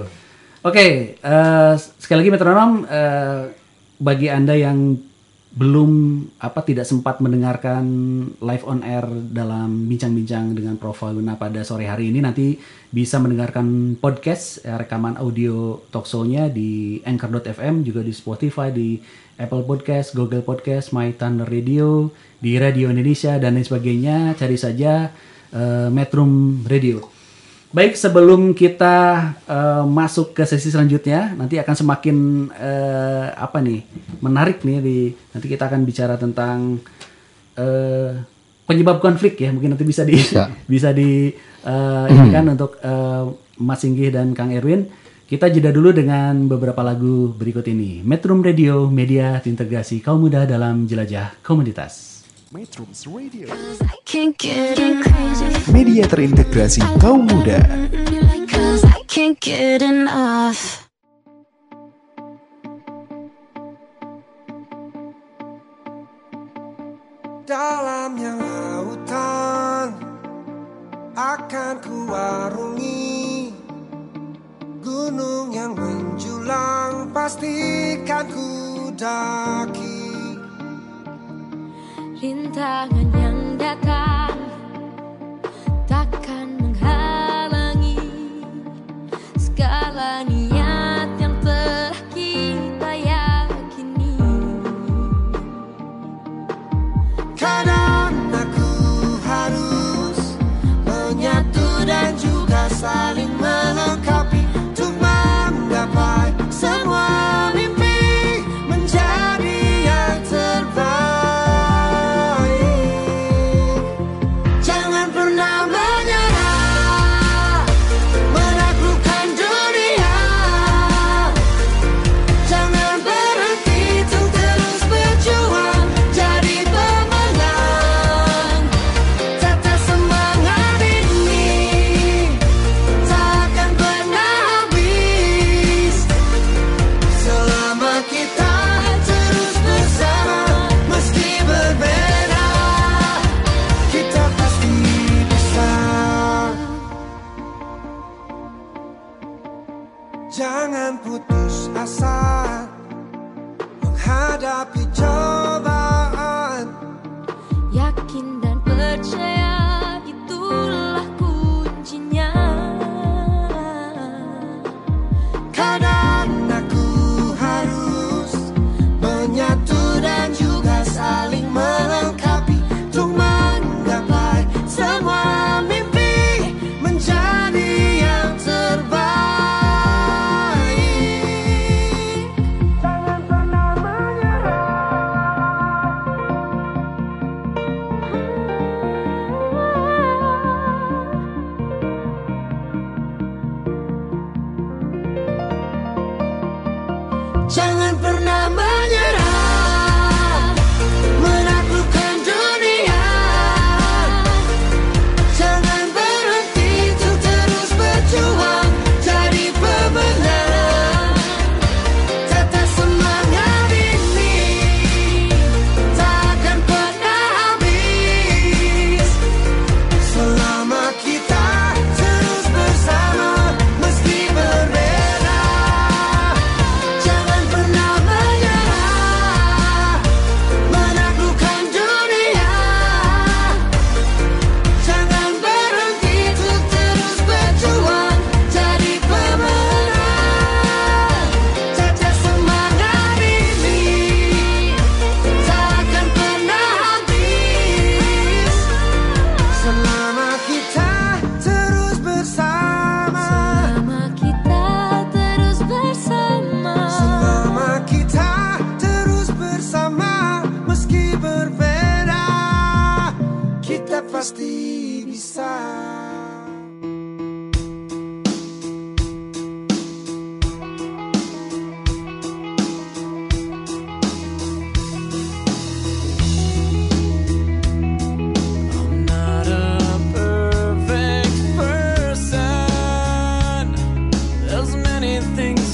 Oke, eh, sekali lagi metronom eh, bagi anda yang belum apa tidak sempat mendengarkan live on air dalam bincang-bincang dengan Prof. Luna pada sore hari ini. Nanti bisa mendengarkan podcast eh, rekaman audio talkshow-nya di anchor.fm juga di Spotify di Apple Podcast, Google Podcast, My Thunder Radio, di Radio Indonesia dan lain sebagainya. Cari saja eh, Metrum Radio. Baik, sebelum kita eh, masuk ke sesi selanjutnya, nanti akan semakin eh, apa nih menarik nih di nanti kita akan bicara tentang eh, penyebab konflik ya, mungkin nanti bisa di Bisa. bisa di eh, ini kan untuk eh, Mas Singgih dan Kang Erwin. Kita jeda dulu dengan beberapa lagu berikut ini. Metrum Radio, media integrasi kaum muda dalam jelajah komunitas. Metrums Radio, media terintegrasi kaum muda. Dalamnya lautan akan kuarungi Gunung yang menjulang pastikan ku daki tangannya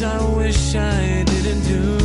I wish I didn't do.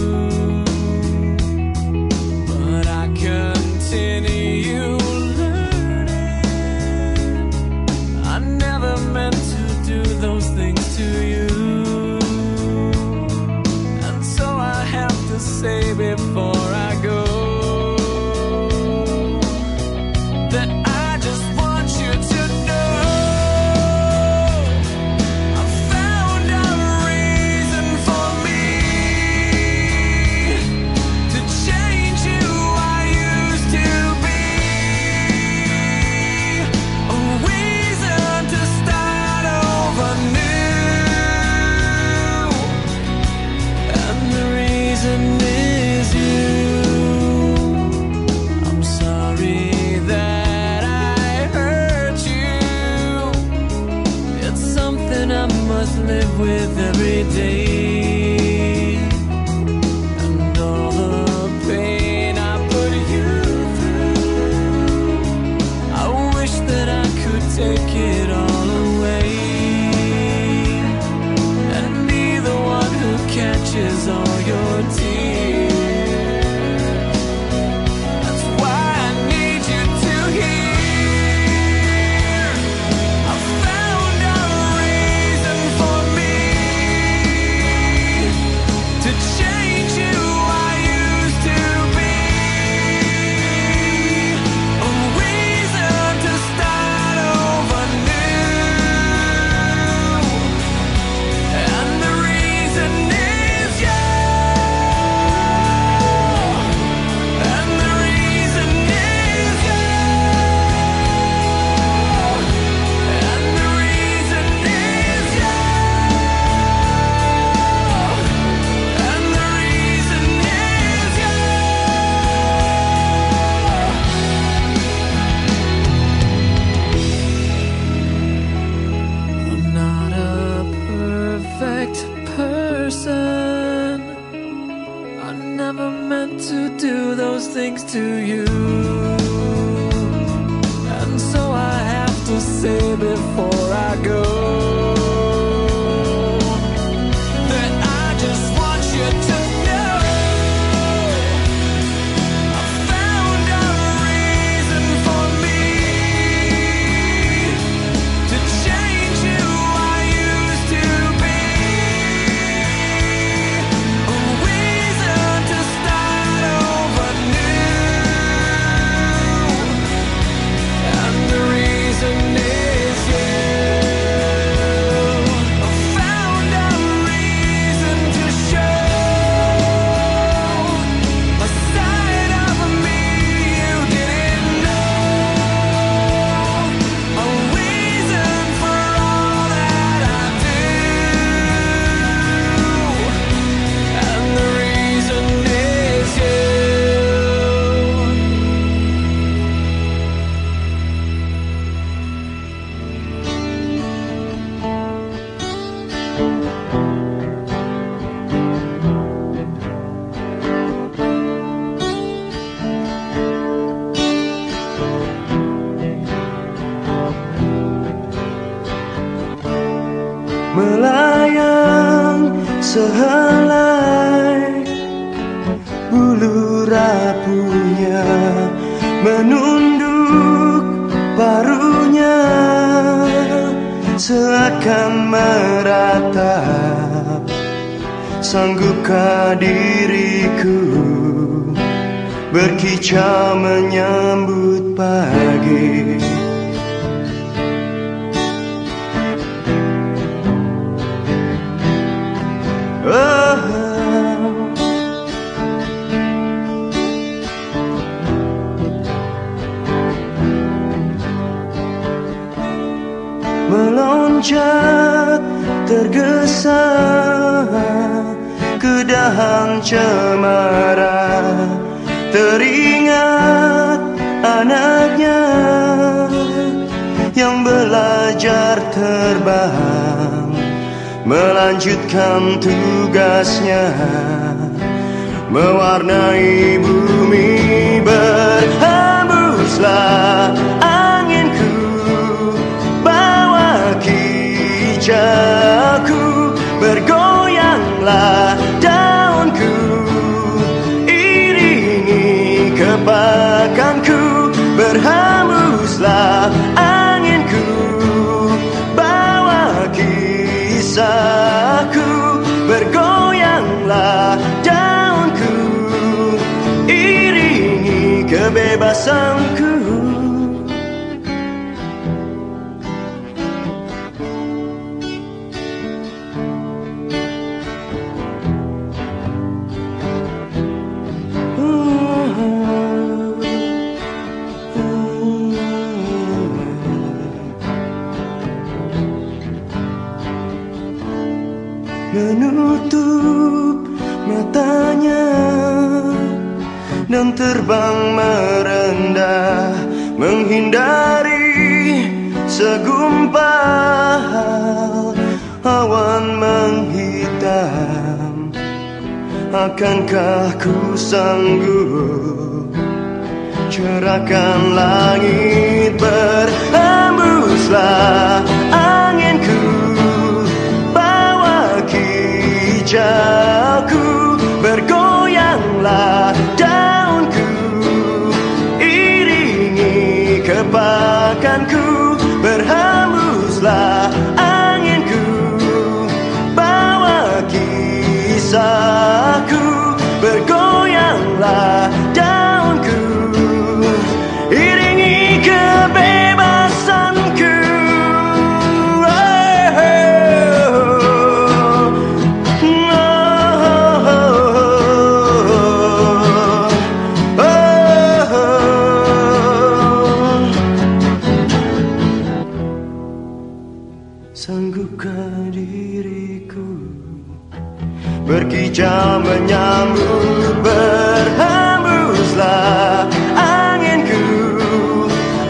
Menyambut berhembuslah anginku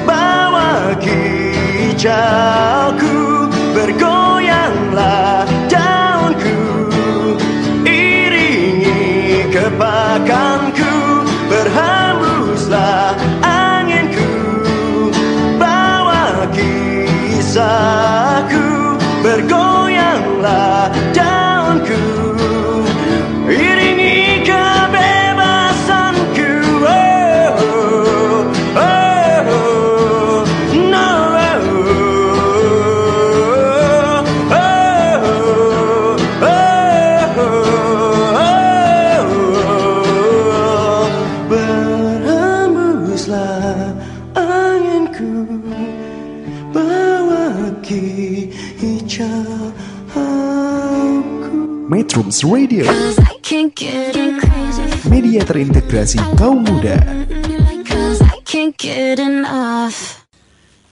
Bawa kicauku Metrums Radio, media terintegrasi kaum muda.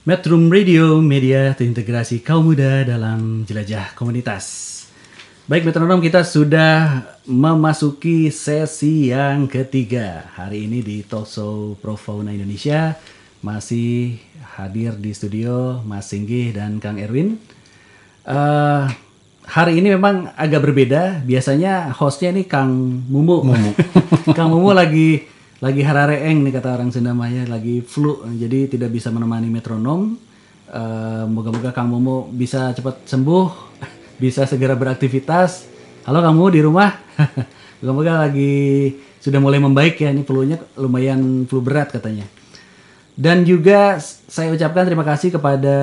Metrum Radio, media terintegrasi kaum muda dalam jelajah komunitas. Baik metronom kita sudah memasuki sesi yang ketiga hari ini di Talkshow Pro Fauna Indonesia masih hadir di studio Mas Singgih dan Kang Erwin. Eh, hari ini memang agak berbeda. Biasanya hostnya ini Kang Mumu. Kang Mumu lagi lagi harareeng nih kata orang Sunda Maya, lagi flu, jadi tidak bisa menemani metronom. Eh, Moga-moga Kang Mumu bisa cepat sembuh, bisa segera beraktivitas. Halo Kang Mumu di rumah. Moga-moga lagi sudah mulai membaik ya. Ini flu-nya lumayan flu berat katanya. Dan juga saya ucapkan terima kasih kepada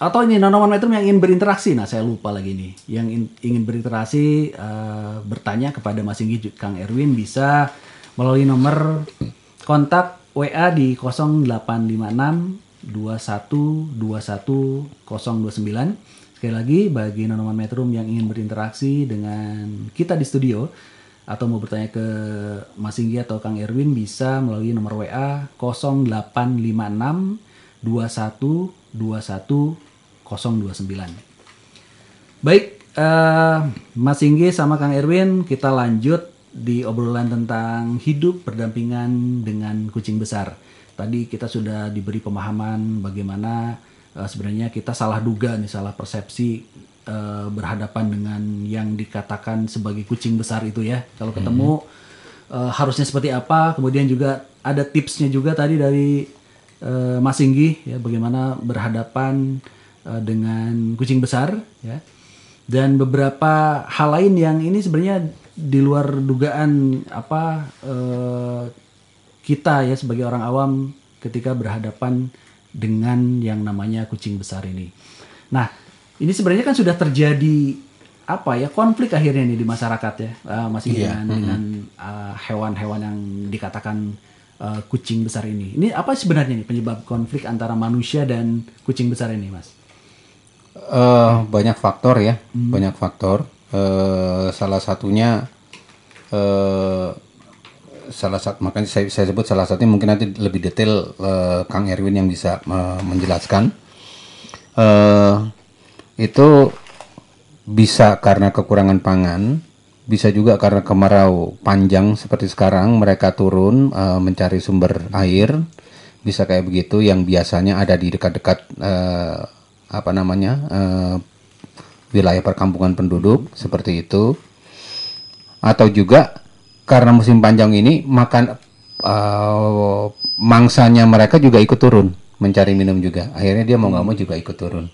atau ini Nonoman Metrum yang ingin berinteraksi. Nah, saya lupa lagi nih. Yang in- ingin berinteraksi eh, bertanya kepada Mas Inggi Kang Erwin bisa melalui nomor kontak WA di 0856 21 21 029. Sekali lagi bagi Nonoman Metrum yang ingin berinteraksi dengan kita di studio atau mau bertanya ke Mas Inggi atau Kang Erwin bisa melalui nomor WA 0856 21 21 029. Baik, eh, Mas Inggi sama Kang Erwin kita lanjut di obrolan tentang hidup berdampingan dengan kucing besar. tadi kita sudah diberi pemahaman bagaimana eh, sebenarnya kita salah duga nih, salah persepsi eh, berhadapan dengan yang dikatakan sebagai kucing besar itu ya. Kalau ketemu eh, harusnya seperti apa? Kemudian juga ada tipsnya juga tadi dari eh, Mas Singgi ya bagaimana berhadapan eh, dengan kucing besar ya dan beberapa hal lain yang ini sebenarnya di luar dugaan apa eh, kita ya sebagai orang awam ketika berhadapan dengan yang namanya kucing besar ini. Nah, ini sebenarnya kan sudah terjadi apa ya konflik akhirnya nih di masyarakat ya eh, masih dengan dengan eh, hewan-hewan yang dikatakan eh, kucing besar ini. Ini apa sebenarnya nih penyebab konflik antara manusia dan kucing besar ini, Mas? Eh, banyak faktor ya, banyak faktor. Eh, salah satunya eh salah satu makanya saya, saya sebut salah satunya mungkin nanti lebih detail eh, Kang Erwin yang bisa eh, menjelaskan. Eh itu bisa karena kekurangan pangan, bisa juga karena kemarau panjang seperti sekarang mereka turun eh, mencari sumber air, bisa kayak begitu yang biasanya ada di dekat-dekat apa namanya eh, wilayah perkampungan penduduk seperti itu, atau juga karena musim panjang ini makan eh, mangsanya mereka juga ikut turun mencari minum juga, akhirnya dia mau nggak mau juga ikut turun.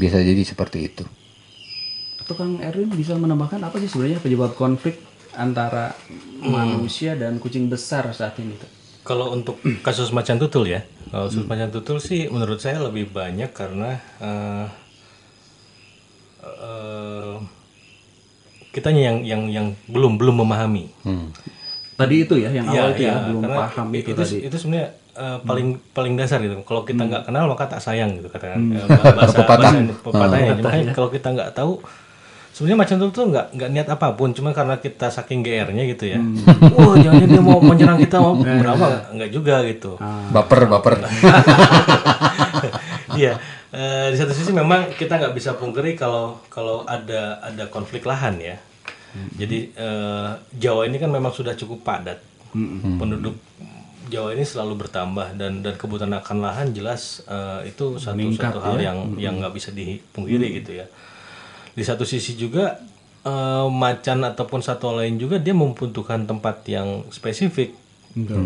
Bisa jadi seperti itu. Atau Kang Erwin bisa menambahkan apa sih sebenarnya penyebab konflik antara manusia dan kucing besar saat ini tuh? Kalau untuk kasus macan tutul ya, kalau kasus macan tutul sih menurut saya lebih banyak karena eh, eh, kitanya yang yang yang belum belum memahami. Tadi itu ya yang awal Iya, itu ya iya, belum paham itu, itu tadi. itu sebenarnya eh, paling paling dasar gitu. Kalau kita nggak kenal maka tak sayang gitu katakan. Hmm. Bahasa Pepatah. bahasa- pepatahnya. Oh. Makanya ya. kalau kita nggak tahu sebenarnya macan tutul tuh nggak nggak niat apa pun, cuma karena kita saking GR-nya gitu ya. Hmm. Wah, jangan dia mau menyerang kita mau Eh. berapa nggak juga gitu. Ah. Baper, baper. Iya, eh, di satu sisi memang kita nggak bisa pungkiri kalau kalau ada ada konflik lahan ya. Jadi eh, Jawa ini kan memang sudah cukup padat. Penduduk Jawa ini selalu bertambah dan dan kebutuhan akan lahan jelas eh, itu satu Meningkat satu hal ya. yang yang nggak bisa dipungkiri gitu ya. Di satu sisi juga eh, macan ataupun satwa lain juga dia membutuhkan tempat yang spesifik.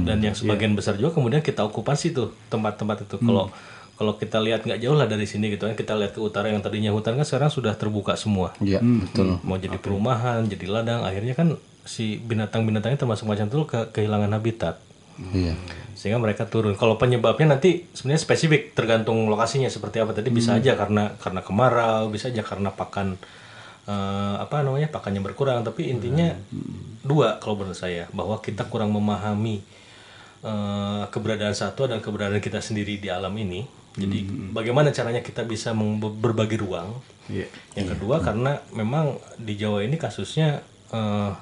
Dan yang sebagian besar juga kemudian kita okupasi tuh tempat-tempat itu. Kalau kalau kita lihat nggak jauh lah dari sini gitu kan kita lihat ke utara yang tadinya hutan kan sekarang sudah terbuka semua. Iya, betul. Mau jadi perumahan, jadi ladang, akhirnya kan si binatang-binatangnya termasuk macan tutul ke kehilangan habitat Iya. sehingga mereka turun. Kalau penyebabnya nanti sebenarnya spesifik tergantung lokasinya seperti apa. Tadi bisa aja karena karena kemarau, bisa aja karena pakan eh, apa namanya pakannya berkurang. Tapi intinya dua kalau menurut saya bahwa kita kurang memahami eh, keberadaan satwa dan keberadaan kita sendiri di alam ini. Jadi bagaimana caranya kita bisa berbagi ruang? Iya. Yang kedua karena memang di Jawa ini kasusnya eh,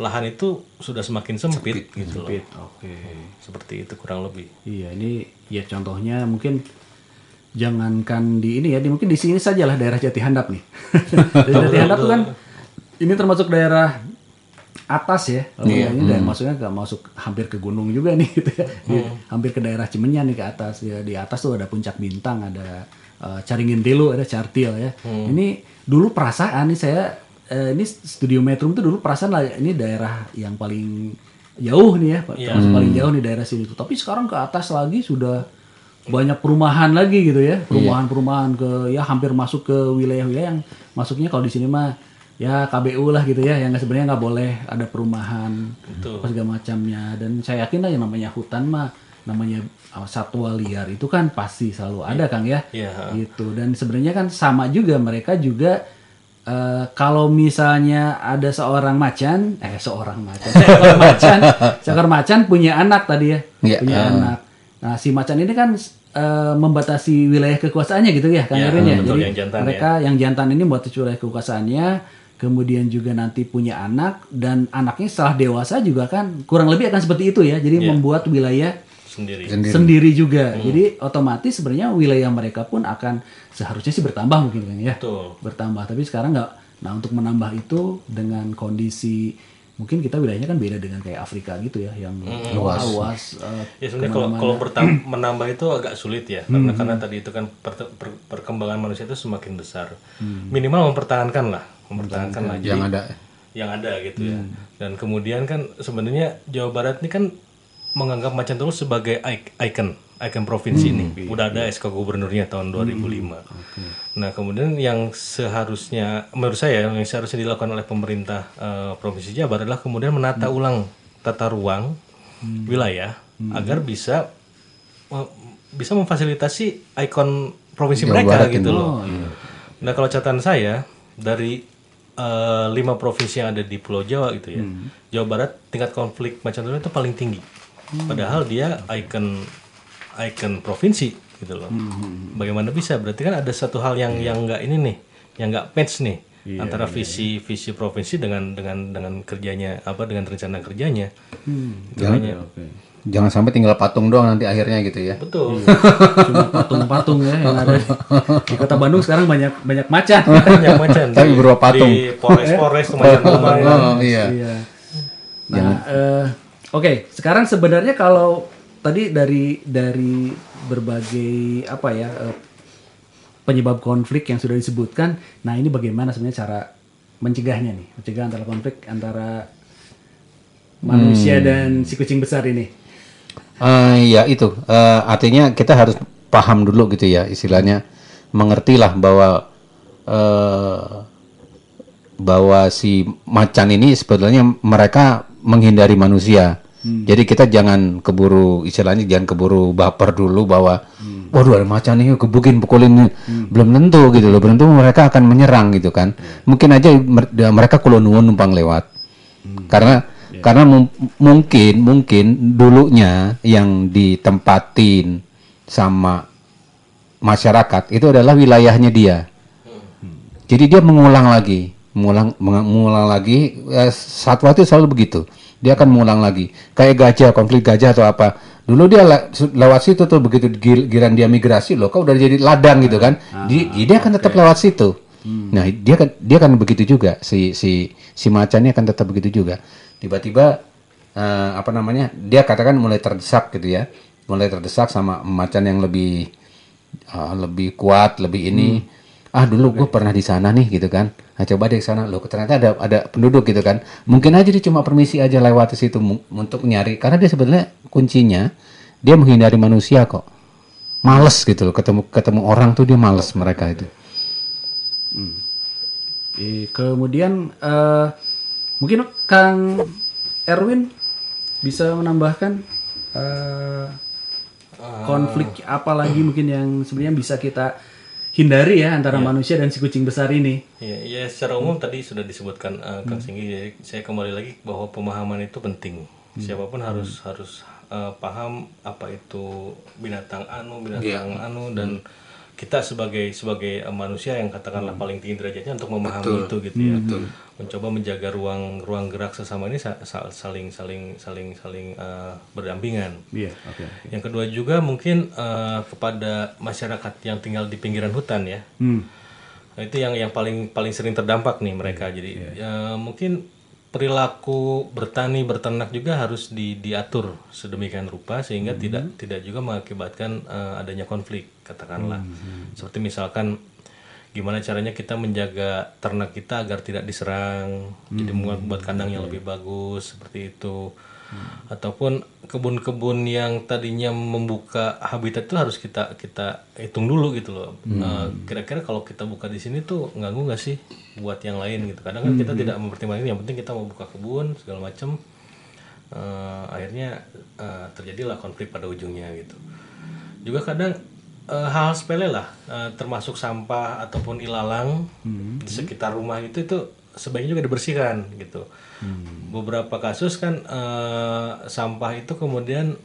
lahan itu sudah semakin sempit, gitu loh. Sempit, Oke. Seperti itu kurang lebih. Iya, ini ya contohnya mungkin jangankan di ini ya, di, mungkin di sini sajalah daerah Jati Handap nih. Daerah Jati Handap tuh kan ini termasuk daerah atas ya. Kalau ini daerah maksudnya nggak masuk hampir ke gunung juga nih gitu ya. Di- hampir ke daerah Cimenyan nih ke atas. Ya, di atas tuh ada puncak bintang, ada eh, Caringin Tilu, ada Cartil ya. Ini dulu perasaan nih saya eh, ini studio Metro itu dulu perasaan lah ini daerah yang paling jauh nih ya, termasuk paling jauh nih daerah sini tuh. Tapi sekarang ke atas lagi sudah banyak perumahan lagi gitu ya, perumahan-perumahan ke ya hampir masuk ke wilayah-wilayah yang masuknya kalau di sini mah ya KBU lah gitu ya, yang sebenarnya nggak boleh ada perumahan apa segala macamnya. Dan saya yakin lah yang namanya hutan mah namanya uh, satwa liar itu kan pasti selalu ada Kang ya, Iya. gitu. Dan sebenarnya kan sama juga mereka juga eh, kalau misalnya ada seorang macan, eh seorang macan, seekor macan, seekor macan punya anak tadi ya, Iya. punya Ah. anak. Nah si macan ini kan eh, membatasi wilayah kekuasaannya gitu ya, Kang Ya, ya. betul, Jadi yang jantan mereka yang jantan ini membatasi wilayah kekuasaannya, kemudian juga nanti punya anak dan anaknya setelah dewasa juga kan kurang lebih akan seperti itu ya. Jadi Iya. membuat wilayah Sendiri. Sendiri. sendiri juga. Jadi otomatis sebenarnya wilayah mereka pun akan seharusnya sih bertambah mungkin kan ya. Betul. Bertambah. Tapi sekarang nggak. Nah untuk menambah itu dengan kondisi mungkin kita wilayahnya kan beda dengan kayak Afrika gitu ya yang luas luas eh, Ya sebenarnya kalau kalau bertam- menambah itu agak sulit ya karena karena tadi itu kan per- per- perkembangan manusia itu semakin besar. Minimal mempertahankan lah, mempertahankan lah. Jadi- yang ada yang ada gitu ya. Dan kemudian kan sebenarnya Jawa Barat ini kan menganggap Macan Tutul sebagai ik- icon, icon provinsi ini. Udah ada SK gubernurnya tahun 2005. Nah, kemudian yang seharusnya menurut saya yang seharusnya dilakukan oleh pemerintah eh, provinsi Jawa Barat adalah kemudian menata ulang tata ruang wilayah agar bisa bisa memfasilitasi ikon provinsi Jawa mereka Barat gitu loh. Nah kalau catatan saya dari eh, lima provinsi yang ada di Pulau Jawa gitu ya, Jawa Barat tingkat konflik macan tutul itu paling tinggi. Padahal dia ikon ikon provinsi gitu loh. Bagaimana bisa? Berarti kan ada satu hal yang yang nggak ini nih, yang nggak match nih antara visi visi provinsi dengan dengan dengan kerjanya apa dengan rencana kerjanya. Itu hanya- jangan sampai tinggal patung doang nanti akhirnya gitu ya betul. cuma patung-patung ya yang ada di kota Bandung sekarang banyak banyak macan banyak macan Tapi berupa patung. di Polres-Polres tuh macan rumah ya. oh iya Iya. Nah, eh, oke, sekarang sebenarnya kalau tadi dari dari berbagai apa ya eh, penyebab konflik yang sudah disebutkan, nah ini bagaimana sebenarnya cara mencegahnya nih, mencegah antara konflik antara manusia dan si kucing besar ini. Eh, ya itu. Eh, artinya kita harus paham dulu gitu ya istilahnya. Mengertilah bahwa eh, bahwa si macan ini sebetulnya mereka menghindari manusia. Jadi kita jangan keburu istilahnya jangan keburu baper dulu bahwa waduh ada macan ini gebukin pukulin belum tentu gitu loh belum tentu mereka akan menyerang gitu kan. Mungkin aja mer- mereka kulonungun numpang lewat. Karena karena mum- mungkin mungkin dulunya yang ditempatin sama masyarakat itu adalah wilayahnya dia. Jadi dia mengulang lagi mengulang meng- mengulang lagi eh, satwa itu selalu begitu. Dia akan mengulang lagi. Kayak gajah konflik gajah atau apa. Dulu dia lewat situ tuh begitu giran dia migrasi loh kau udah jadi ladang gitu kan? Di- dia akan tetap lewat situ. Nah dia kan dia kan begitu juga. Si si si macannya akan tetap begitu juga. Tiba-tiba eh, apa namanya dia katakan mulai terdesak gitu ya. Mulai terdesak sama macan yang lebih ah, lebih kuat lebih ini ah dulu gue pernah di sana nih gitu kan. Nah coba deh ke sana. Loh ternyata ada ada penduduk gitu kan. Mungkin aja dia cuma permisi aja lewat situ untuk nyari. Karena dia sebenarnya kuncinya dia menghindari manusia kok. Males gitu loh ketemu ketemu orang tuh dia males mereka itu. Eh, kemudian eh, mungkin Kang Erwin bisa menambahkan eh, konflik apa lagi mungkin yang sebenarnya bisa kita hindari ya antara manusia dan si kucing besar ini. Ya, ya secara umum tadi sudah disebutkan eh, Kang Singgi. Jadi saya kembali lagi bahwa pemahaman itu penting. Siapa pun harus harus eh, paham apa itu binatang anu, binatang anu dan kita sebagai sebagai eh, manusia yang katakanlah paling tinggi derajatnya untuk memahami itu gitu ya. Mencoba menjaga ruang ruang gerak sesama ini sa- sa- saling saling saling saling eh, berdampingan. Iya, oke. oke. Yang kedua juga mungkin eh, kepada masyarakat yang tinggal di pinggiran hutan ya. Hmm. Nah, itu yang yang paling paling sering terdampak nih mereka. Jadi ya, mungkin perilaku bertani berternak juga harus di, diatur sedemikian rupa sehingga tidak tidak juga mengakibatkan eh, adanya konflik katakanlah. Seperti misalkan gimana caranya kita menjaga ternak kita agar tidak diserang, jadi membuat buat kandang yang lebih bagus seperti itu. Ataupun kebun-kebun yang tadinya membuka habitat itu harus kita kita hitung dulu gitu loh. Eh, kira-kira kalau kita buka di sini tuh ganggu nggak sih buat yang lain gitu. Kadang kan kita tidak mempertimbangkan yang penting kita mau buka kebun segala macam. Eh, akhirnya eh, terjadilah konflik pada ujungnya gitu. Juga kadang eh, hal sepele lah, eh, termasuk sampah ataupun ilalang di sekitar rumah itu itu sebaiknya juga dibersihkan gitu. Beberapa kasus kan eh, sampah itu kemudian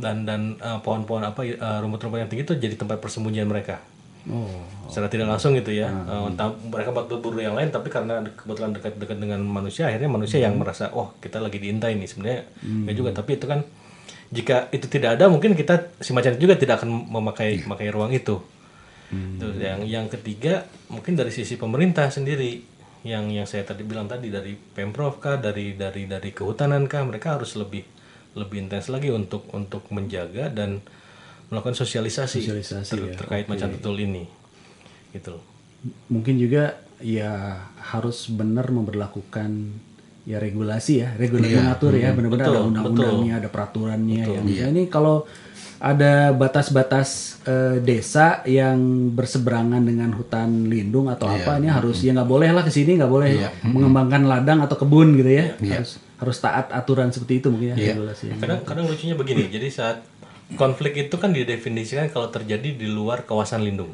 dan dan pohon-pohon apa eh, rumput-rumput yang tinggi itu jadi tempat persembunyian mereka. Secara tidak langsung gitu ya. Eh, entah mereka buat berburu yang lain tapi karena kebetulan dekat-dekat dengan manusia akhirnya manusia yang merasa oh kita lagi diintai nih sebenarnya. Nggak juga tapi itu kan jika itu tidak ada mungkin kita si macan juga tidak akan memakai memakai ruang itu. Terus yang yang ketiga mungkin dari sisi pemerintah sendiri yang yang saya tadi bilang tadi dari pemprov kah, dari dari dari kehutanan kah, mereka harus lebih lebih intens lagi untuk untuk menjaga dan melakukan sosialisasi, Sosialisasi, ter- ya. terkait macan tutul ini, gitu loh. mungkin juga ya harus benar memperlakukan ya regulasi ya regulasi mengatur ya benar-benar ada Betul, undang-undangnya ada peraturannya yang misalnya ini kalau ada batas-batas eh, desa yang berseberangan dengan hutan lindung atau apa ini harus ya nggak boleh lah ke sini nggak boleh mengembangkan ladang atau kebun gitu ya. Harus harus taat aturan seperti itu mungkin ya regulasi Kadang kadang lucunya begini, jadi saat konflik itu kan didefinisikan kalau terjadi di luar kawasan lindung.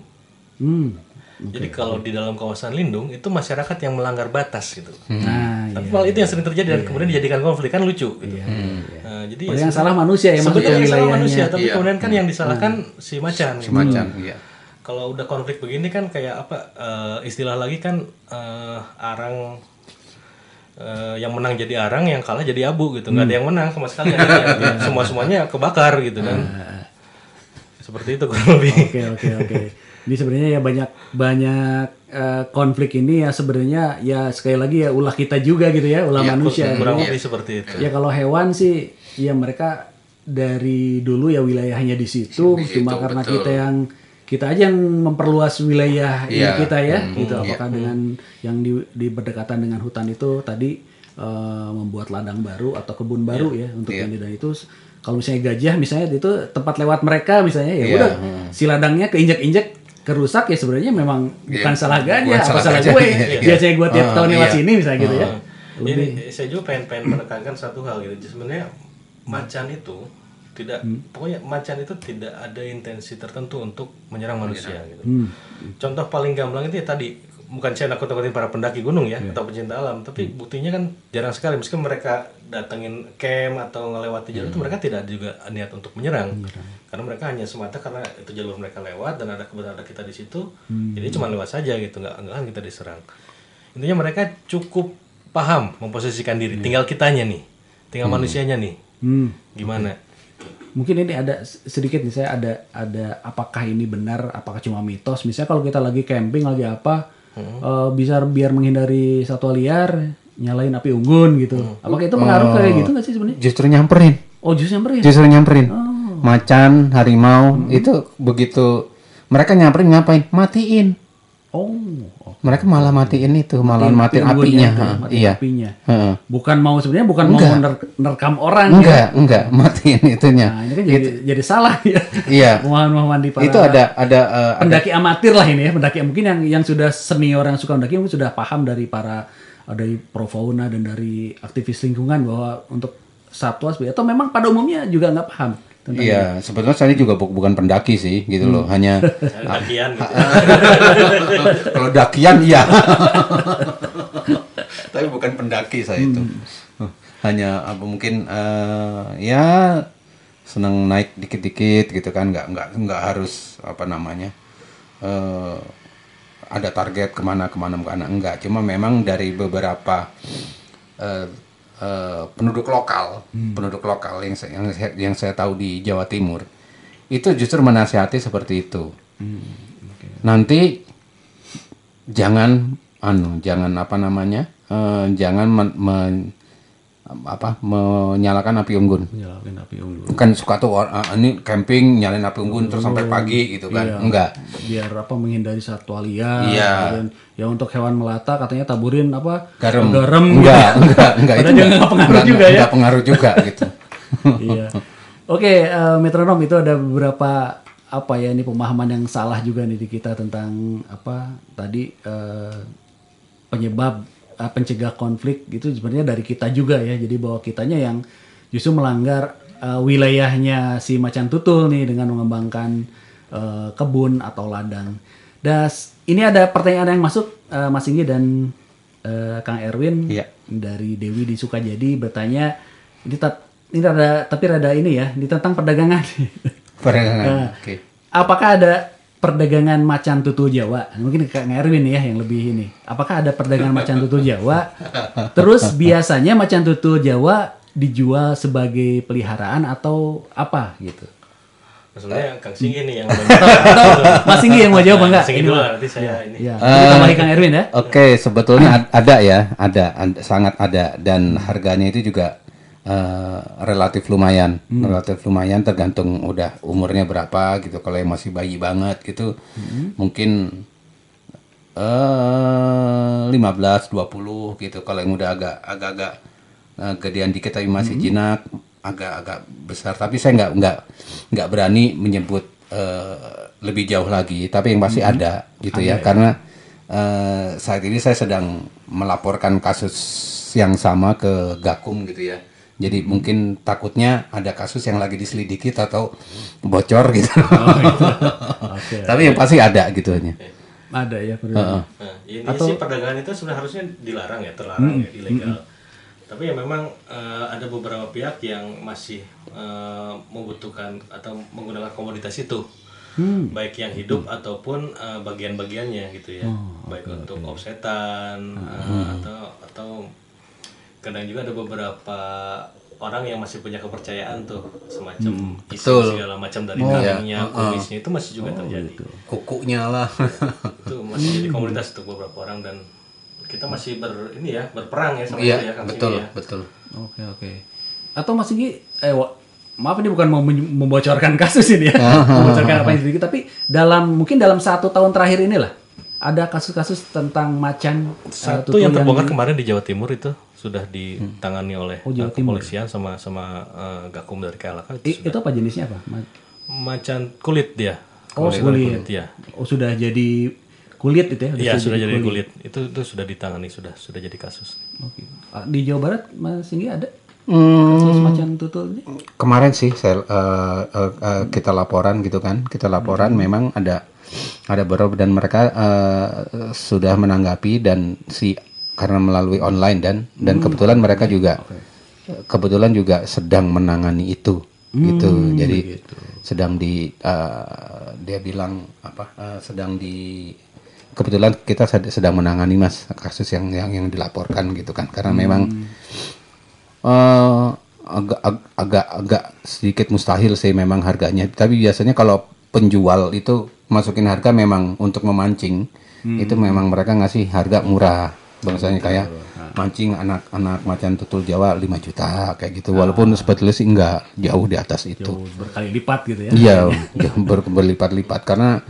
hmm. Jadi kalau di dalam kawasan lindung itu masyarakat yang melanggar batas gitu. nah Tapi iya. malah itu yang sering terjadi dan kemudian dijadikan konflik kan lucu gitu. Nah, jadi Padahal yang salah manusia ya sebenarnya yang salah wilayahnya manusia, tapi kemudian kan yang disalahkan si macan. gitu. Macan, iya. Kalau udah konflik begini kan kayak apa eh, istilah lagi kan eh, arang eh, yang menang jadi arang, yang kalah jadi abu gitu. nggak ada yang menang sama sekali. Semua semuanya kebakar gitu kan. Seperti itu kurang lebih. Oke oke oke. Ini sebenarnya ya banyak banyak eh, konflik ini ya sebenarnya ya sekali lagi ya ulah kita juga gitu ya ulah manusia. Kurang Jadi, lebih seperti itu. ya kalau hewan sih ya mereka dari dulu ya wilayahnya di situ cuma karena kita yang kita aja yang memperluas wilayah ini Iya. kita ya gitu. Apakah dengan yang di, di berdekatan dengan hutan itu tadi eh, membuat ladang baru atau kebun baru ya untuk ini dan itu? Kalau misalnya gajah misalnya itu tempat lewat mereka misalnya ya Iya, udah si ladangnya keinjek-injek kerusak ya sebenarnya memang bukan salah gajah bukan apa salah gue. Iya. biasanya gue tiap Ah, tahun lewat iya. sini misalnya gitu ya. Ini saya juga pengen pengen menekankan satu hal gitu. Sebenarnya macan itu tidak pokoknya macan itu tidak ada intensi tertentu untuk menyerang manusia gitu. Contoh paling gamblang itu ya tadi bukan saya nakut-nakutin para pendaki gunung ya atau pecinta alam, tapi buktinya kan jarang sekali meskipun mereka datengin camp atau ngelewati jalur itu mereka tidak juga niat untuk menyerang. Karena mereka hanya semata karena itu jalur mereka lewat dan ada kebetulan ada kita di situ. Jadi cuma lewat saja gitu, nggak nggak akan kita diserang. Intinya mereka cukup paham memposisikan diri. Tinggal kitanya nih, tinggal manusianya nih. Hmm. Gimana? Mungkin ini ada sedikit nih saya ada ada apakah ini benar apakah cuma mitos? Misalnya kalau kita lagi camping lagi apa eh, bisa biar menghindari satwa liar nyalain api unggun gitu. Apakah itu pengaruh kayak gitu nggak sih sebenarnya? Justru nyamperin. oh justru nyamperin? Justru nyamperin. Macan, harimau itu begitu mereka nyamperin ngapain? Matiin. oh Mereka malah matiin itu, malah Matiin matiin, api apinya. unggunnya, ha, matiin iya. apinya. Heeh. bukan mau sebenarnya bukan mau Enggak. ner- nerekam orang ya Enggak, enggak, matiin itunya. nah ini kan jadi jadi salah ya Iya. pemahaman di para Itu ada ada ada pendaki amatir lah ini ya pendaki mungkin yang yang sudah senior yang suka mendaki mungkin sudah paham dari para uh, dari profauna dan dari aktivis lingkungan bahwa untuk satwa atau memang pada umumnya juga nggak paham tentang Iya, sebetulnya saya juga bu- bukan pendaki sih, gitu loh. Hanya Dakian gitu. kalau dakian iya. Tapi bukan pendaki saya itu. Hanya apa mungkin eh, ya senang naik dikit-dikit gitu kan, nggak nggak nggak harus apa namanya eh, ada target ke mana ke mana ke mana enggak. Cuma memang dari beberapa eh, eh, penduduk lokal, penduduk lokal yang saya, yang saya yang saya tahu di Jawa Timur itu justru menasihati seperti itu. Nanti jangan anu jangan apa namanya eh, jangan men- men- apa menyalakan api unggun nyalain api unggun bukan suka tuh ah, ini camping nyalain api unggun terus sampai pagi gitu kan Iya. enggak biar apa menghindari satwa liar Iya. dan ya untuk hewan melata katanya taburin apa garam garam enggak gitu. enggak enggak Padahal dia nggak pengaruh juga ya. enggak pengaruh juga gitu iya. Oke, eh, metronom itu ada beberapa apa ya ini pemahaman yang salah juga nih di kita tentang apa tadi eh, penyebab eh, pencegah konflik itu sebenarnya dari kita juga ya. Jadi bahwa kitanya yang justru melanggar eh, wilayahnya si macan tutul nih dengan mengembangkan eh, kebun atau ladang. Das ini ada pertanyaan yang masuk eh, Mas Inggi dan eh, Kang Erwin Iya. dari Dewi di Sukajadi bertanya ini tat- ini rada tapi rada ini ya ini tentang perdagangan. Perdagangan. Nah, oke Apakah ada perdagangan macan tutul Jawa? Mungkin Kang Erwin ya yang lebih ini. Apakah ada perdagangan macan tutul Jawa? Terus biasanya macan tutul Jawa dijual sebagai peliharaan atau apa gitu? Sebenarnya Kang Singgi nih yang Mas Singgi yang mau jawab enggak? Singgi dulu nanti saya ini. Ya, tambahi Kang Erwin ya. Oke, sebetulnya ad- ada ya, ada, ada- sangat ada dan harganya itu juga eh, relatif lumayan, relatif lumayan tergantung udah umurnya berapa gitu. Kalau yang masih bayi banget gitu, mungkin eh 15 20 gitu. Kalau yang udah agak agak-agak eh, gedean dikit tapi masih jinak, agak-agak besar. Tapi saya nggak nggak nggak berani menyebut eh, lebih jauh lagi. Tapi yang pasti ada gitu ya, karena eh, saat ini saya sedang melaporkan kasus yang sama ke Gakum gitu ya. Jadi mungkin takutnya ada kasus yang lagi diselidiki atau bocor gitu. Tapi yang pasti ada gitu hanya. Ada ya perlu. Nah, ini sih perdagangan itu sebenarnya harusnya dilarang ya, terlarang ya, ilegal. Tapi ya memang eh, ada beberapa pihak yang masih eh, membutuhkan atau menggunakan komoditas itu. Baik yang hidup ataupun eh, bagian-bagiannya gitu ya. Baik untuk offsetan eh, atau atau kadang juga ada beberapa orang yang masih punya kepercayaan tuh semacam isi Betul. segala macam dari dagingnya, kumisnya itu masih juga terjadi Kukunya lah. itu masih jadi komoditas untuk beberapa orang dan kita masih ber ini ya berperang ya sama Iya, ya betul, ya. betul. Oke oke. Atau Mas Singgi, eh maaf ini bukan mau membocorkan kasus ini ya, membocorkan apa yang sedikit, tapi dalam mungkin dalam satu tahun terakhir inilah ada kasus-kasus tentang macan eh, Satu yang terbongkar di- kemarin di Jawa Timur itu sudah ditangani oleh Oh, Jawa uh, kepolisian sama sama uh, Gakum dari KLK I- itu itu apa jenisnya apa? Ma- macan kulit dia. Oh kulit. ya. Oh sudah jadi kulit itu ya? Iya sudah jadi kulit. Itu itu sudah ditangani sudah sudah jadi kasus. Oke. Ah, Di Jawa Barat Mas Singgi ada Hmm, kasus macan tutul ini? kemarin sih saya eh, eh, eh, kita laporan gitu kan, kita laporan memang ada ada beberapa dan mereka eh, sudah menanggapi dan si karena melalui online dan dan kebetulan mereka juga kebetulan juga sedang menangani itu gitu. Jadi sedang di eh, dia bilang apa eh, sedang di kebetulan kita sed- sedang menangani mas kasus yang yang yang dilaporkan gitu kan. Karena memang eh agak ag- agak agak sedikit mustahil sih memang harganya. Tapi biasanya kalau penjual itu masukin harga memang untuk memancing itu memang mereka ngasih harga murah. Bangsanya kayak mancing anak-anak macan tutul Jawa 5 juta kayak gitu. Walaupun sebetulnya sih enggak jauh di atas itu. Oh, berkali lipat gitu ya? Iya, jauh ber- berlipat-lipat karena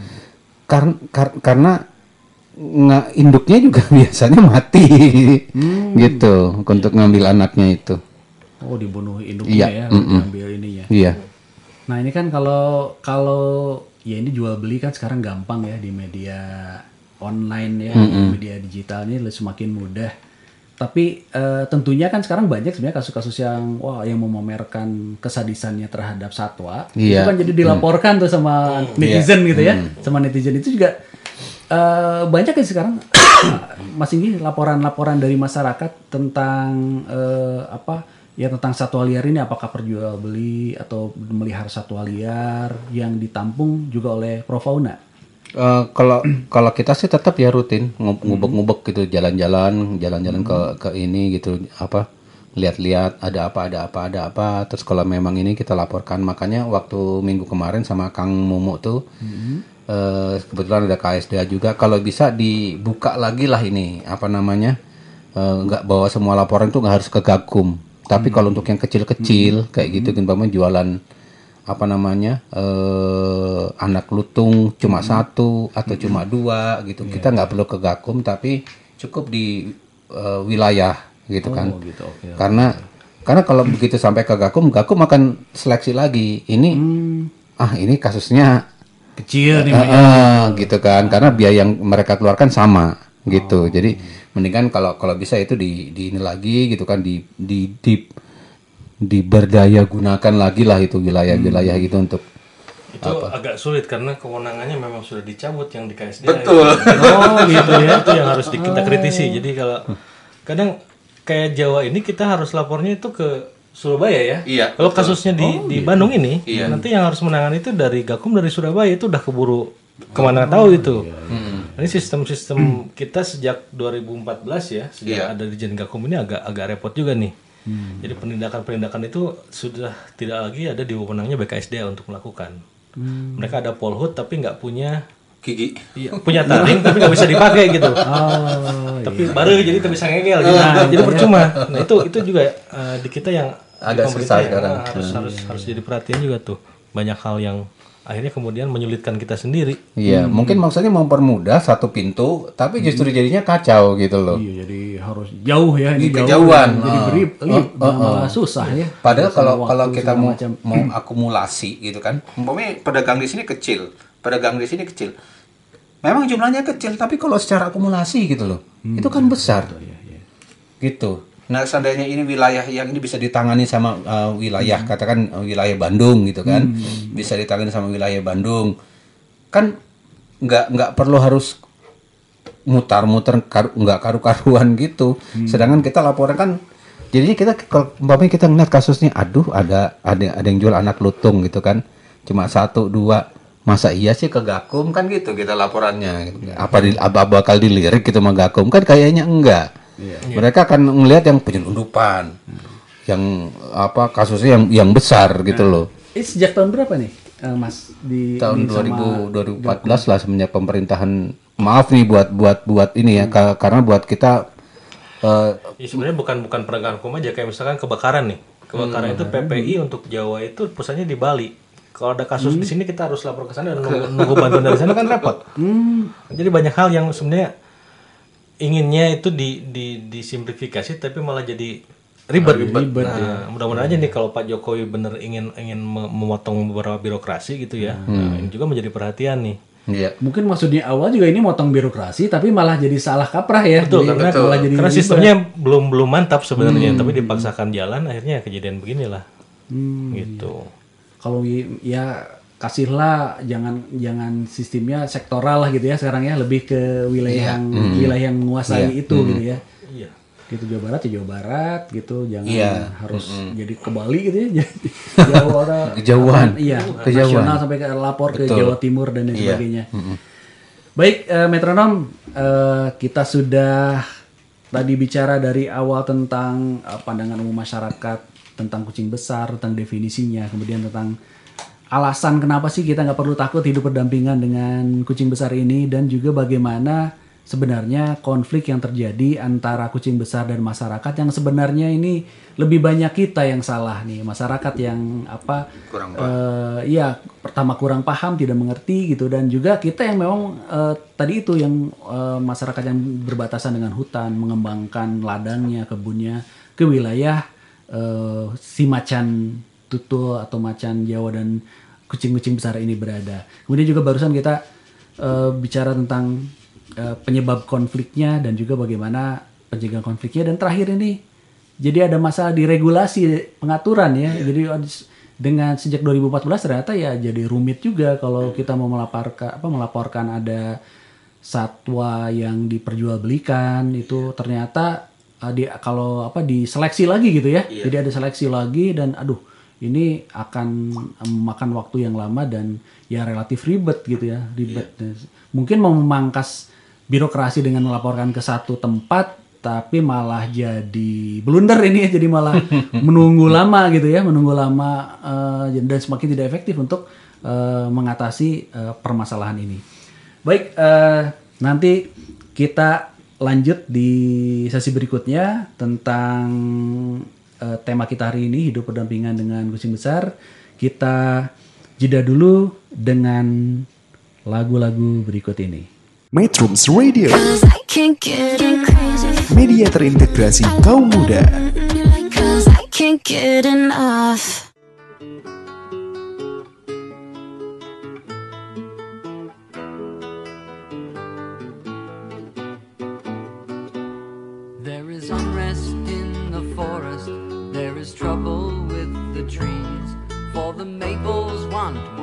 kar- kar- karena nggak induknya juga biasanya mati gitu untuk ngambil anaknya itu. Oh dibunuh induknya Iya, ya, mm-mm. ambil ininya. Iya. Nah ini kan kalau kalau ya ini jual beli kan sekarang gampang ya di media online ya, di media digital ini semakin mudah. Tapi eh, tentunya kan sekarang banyak sebenarnya kasus-kasus yang wah yang memamerkan kesadisannya terhadap satwa. Itu Iya. kan jadi dilaporkan tuh sama netizen gitu ya, sama netizen itu juga eh, banyak kan sekarang Mas Inggi laporan-laporan dari masyarakat tentang eh, apa ya tentang satwa liar ini apakah perjual beli atau melihara satwa liar yang ditampung juga oleh Profauna. Eh, kalau kalau kita sih tetap ya rutin ngub- ngubek-ngubek gitu jalan-jalan jalan-jalan ke ke ini gitu apa lihat-lihat ada apa ada apa ada apa. Terus kalau memang ini kita laporkan makanya waktu minggu kemarin sama Kang Mumu tuh eh, kebetulan ada KSDA juga. Kalau bisa dibuka lagi lah ini apa namanya eh, nggak bawa semua laporan tuh nggak harus ke Gakum. Tapi kalau untuk yang kecil-kecil kayak gitu kan umpamanya jualan apa namanya eh anak lutung cuma satu atau cuma dua gitu. Kita nggak perlu ke Gakum tapi cukup di eh, wilayah gitu kan. Oh gitu, oke. karena karena kalau begitu sampai ke Gakum Gakum akan seleksi lagi. Ini ah ini kasusnya Kecil nih. eh, eh, gitu kan. Karena biaya yang mereka keluarkan sama gitu. Jadi mendingan kalau kalau bisa itu di di ini lagi gitu kan di di di diberdaya gunakan lagi lah itu wilayah-wilayah gitu untuk Itu agak sulit karena kewenangannya memang sudah dicabut yang di KSD. Betul. Oh gitu ya. Itu yang harus di- kita kritisi. Jadi kalau kadang kayak Jawa ini kita harus lapornya itu ke Surabaya ya. Iya, Kalau betul. kasusnya di di Bandung ini, Iya. nanti yang harus menangani itu dari Gakum dari Surabaya itu udah keburu ke mana tahu itu. Ini sistem-sistem kita sejak 2014 ya, sejak Iya. ada di Jen Gakum ini agak agak repot juga nih. Jadi penindakan-penindakan itu sudah tidak lagi ada di wewenangnya BKSDA untuk melakukan. Mereka ada polhut tapi nggak punya Gigi. iya, punya taring tapi nggak bisa dipakai gitu. Oh, tapi baru jadi tak bisa ngegel gitu. Nah, jadi percuma. Nah, itu itu juga eh, di kita yang Agak susah sekarang. harus harus harus jadi perhatian juga tuh. Banyak hal yang akhirnya kemudian menyulitkan kita sendiri. Iya, mungkin maksudnya mempermudah satu pintu, tapi justru jadinya kacau gitu loh. Iya, jadi harus jauh ya ini Ini jauh. kejauhan. Jadi Ah. berib, Oh, oh, oh. malah susah ya. Padahal Urusan kalau kalau kita mau macam. mau akumulasi gitu kan, umpamanya pedagang di sini kecil, pedagang di sini kecil. Memang jumlahnya kecil, tapi kalau secara akumulasi gitu loh, Hmm. itu kan besar. iya, Gitu. Nah, seandainya ini wilayah yang ini bisa ditangani sama uh, wilayah Hmm. katakan uh, wilayah Bandung gitu kan, bisa ditangani sama wilayah Bandung, kan nggak nggak perlu harus mutar-mutar karu, nggak karu-karuan gitu. Hmm. Sedangkan kita laporan kan jadinya kita kalau umpamanya kita ngeliat kasusnya aduh ada ada ada yang jual anak lutung gitu kan. Cuma satu dua masa iya sih ke Gakum kan gitu kita laporannya apa di, apa bakal dilirik gitu sama Gakum kan kayaknya enggak mereka akan melihat yang penyelundupan yang apa kasusnya yang yang besar gitu loh Ini sejak tahun berapa nih, eh, Mas? Di tahun ini sama- 2000 2014 lah semenjak pemerintahan maaf nih buat buat buat ini ya ka- karena buat kita eh, Ya, sebenarnya bukan bukan penegakan hukum aja kayak misalkan kebakaran nih. Kebakaran Hmm. itu PPI untuk Jawa itu pusatnya di Bali. Kalau ada kasus Hmm. di sini kita harus lapor ke sana dan nunggu, nunggu bantuan dari sana kan repot. Hmm. Jadi banyak hal yang sebenarnya inginnya itu di, di disimplifikasi tapi malah jadi ribet. Ribet, nah, mudah-mudahan aja nih kalau Pak Jokowi bener ingin ingin me- memotong beberapa birokrasi gitu ya. Nah, ini juga menjadi perhatian nih. iya Mungkin maksudnya awal juga ini motong birokrasi, tapi malah jadi salah kaprah ya. Betul, Jadi karena, malah jadi karena ribet. sistemnya belum belum mantap sebenarnya, Hmm. tapi dipaksakan jalan akhirnya kejadian beginilah. Gitu. kalau i- ya kasihlah jangan jangan sistemnya sektoral lah gitu ya sekarang ya lebih ke wilayah yang wilayah yang menguasai itu gitu ya Iya. gitu Jawa Barat ya Jawa Barat gitu jangan Iya. harus jadi ke Bali gitu ya orang Kejauhan. iya Kejauhan. nasional sampai ke lapor ke Betul. Jawa Timur dan lain Iya. sebagainya baik eh, metronom eh, kita sudah tadi bicara dari awal tentang eh, pandangan umum masyarakat tentang kucing besar tentang definisinya kemudian tentang alasan kenapa sih kita nggak perlu takut hidup berdampingan dengan kucing besar ini dan juga bagaimana sebenarnya konflik yang terjadi antara kucing besar dan masyarakat yang sebenarnya ini lebih banyak kita yang salah nih masyarakat yang apa Kurang eh, ya pertama kurang paham tidak mengerti gitu. Dan juga kita yang memang eh, tadi itu yang eh, masyarakat yang berbatasan dengan hutan mengembangkan ladangnya kebunnya ke wilayah eh, si macan tutul atau macan Jawa dan kucing-kucing besar ini berada. Kemudian juga barusan kita eh, bicara tentang eh, penyebab konfliknya dan juga bagaimana pencegahan konfliknya dan terakhir ini jadi ada masalah di regulasi pengaturan ya. Jadi ada- dengan sejak 2014 ternyata ya jadi rumit juga kalau kita mau melaporkan apa melaporkan ada satwa yang diperjualbelikan itu ternyata uh, di kalau apa diseleksi lagi gitu ya. Jadi ada seleksi lagi dan aduh ini akan memakan waktu yang lama dan ya relatif ribet gitu ya, ribet. Mungkin mau memangkas birokrasi dengan melaporkan ke satu tempat tapi malah jadi blunder ini ya jadi malah menunggu lama gitu ya menunggu lama eh, dan semakin tidak efektif untuk eh, mengatasi eh, permasalahan ini baik eh, nanti kita lanjut di sesi berikutnya tentang eh, tema kita hari ini hidup berdampingan dengan kucing besar kita jeda dulu dengan lagu-lagu berikut ini Metrums Radio, media terintegrasi kaum muda. Cause I can't get enough. beyond.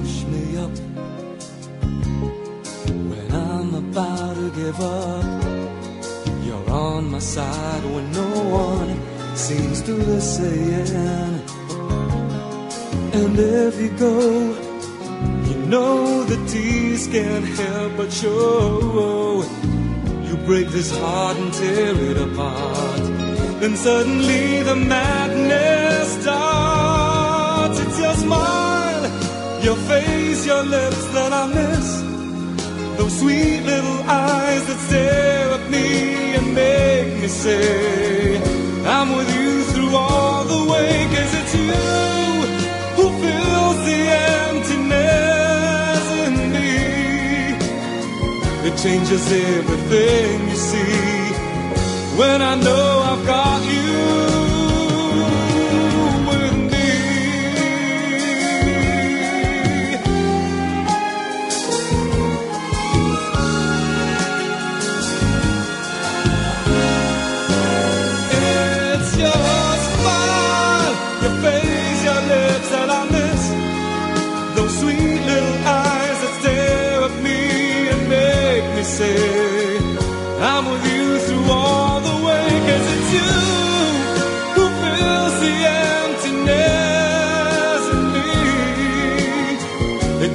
push me up when I'm about to give up. You're on my side when no one seems to listen. And if you go, you know the tears can't help but show. You break this heart and tear it apart. Then suddenly the madness starts. It's just smile. Your face, your lips that I miss. Those sweet little eyes that stare at me and make me say, I'm with you through all the way, cause it's you who fills the emptiness in me. It changes everything you see when I know I've got you.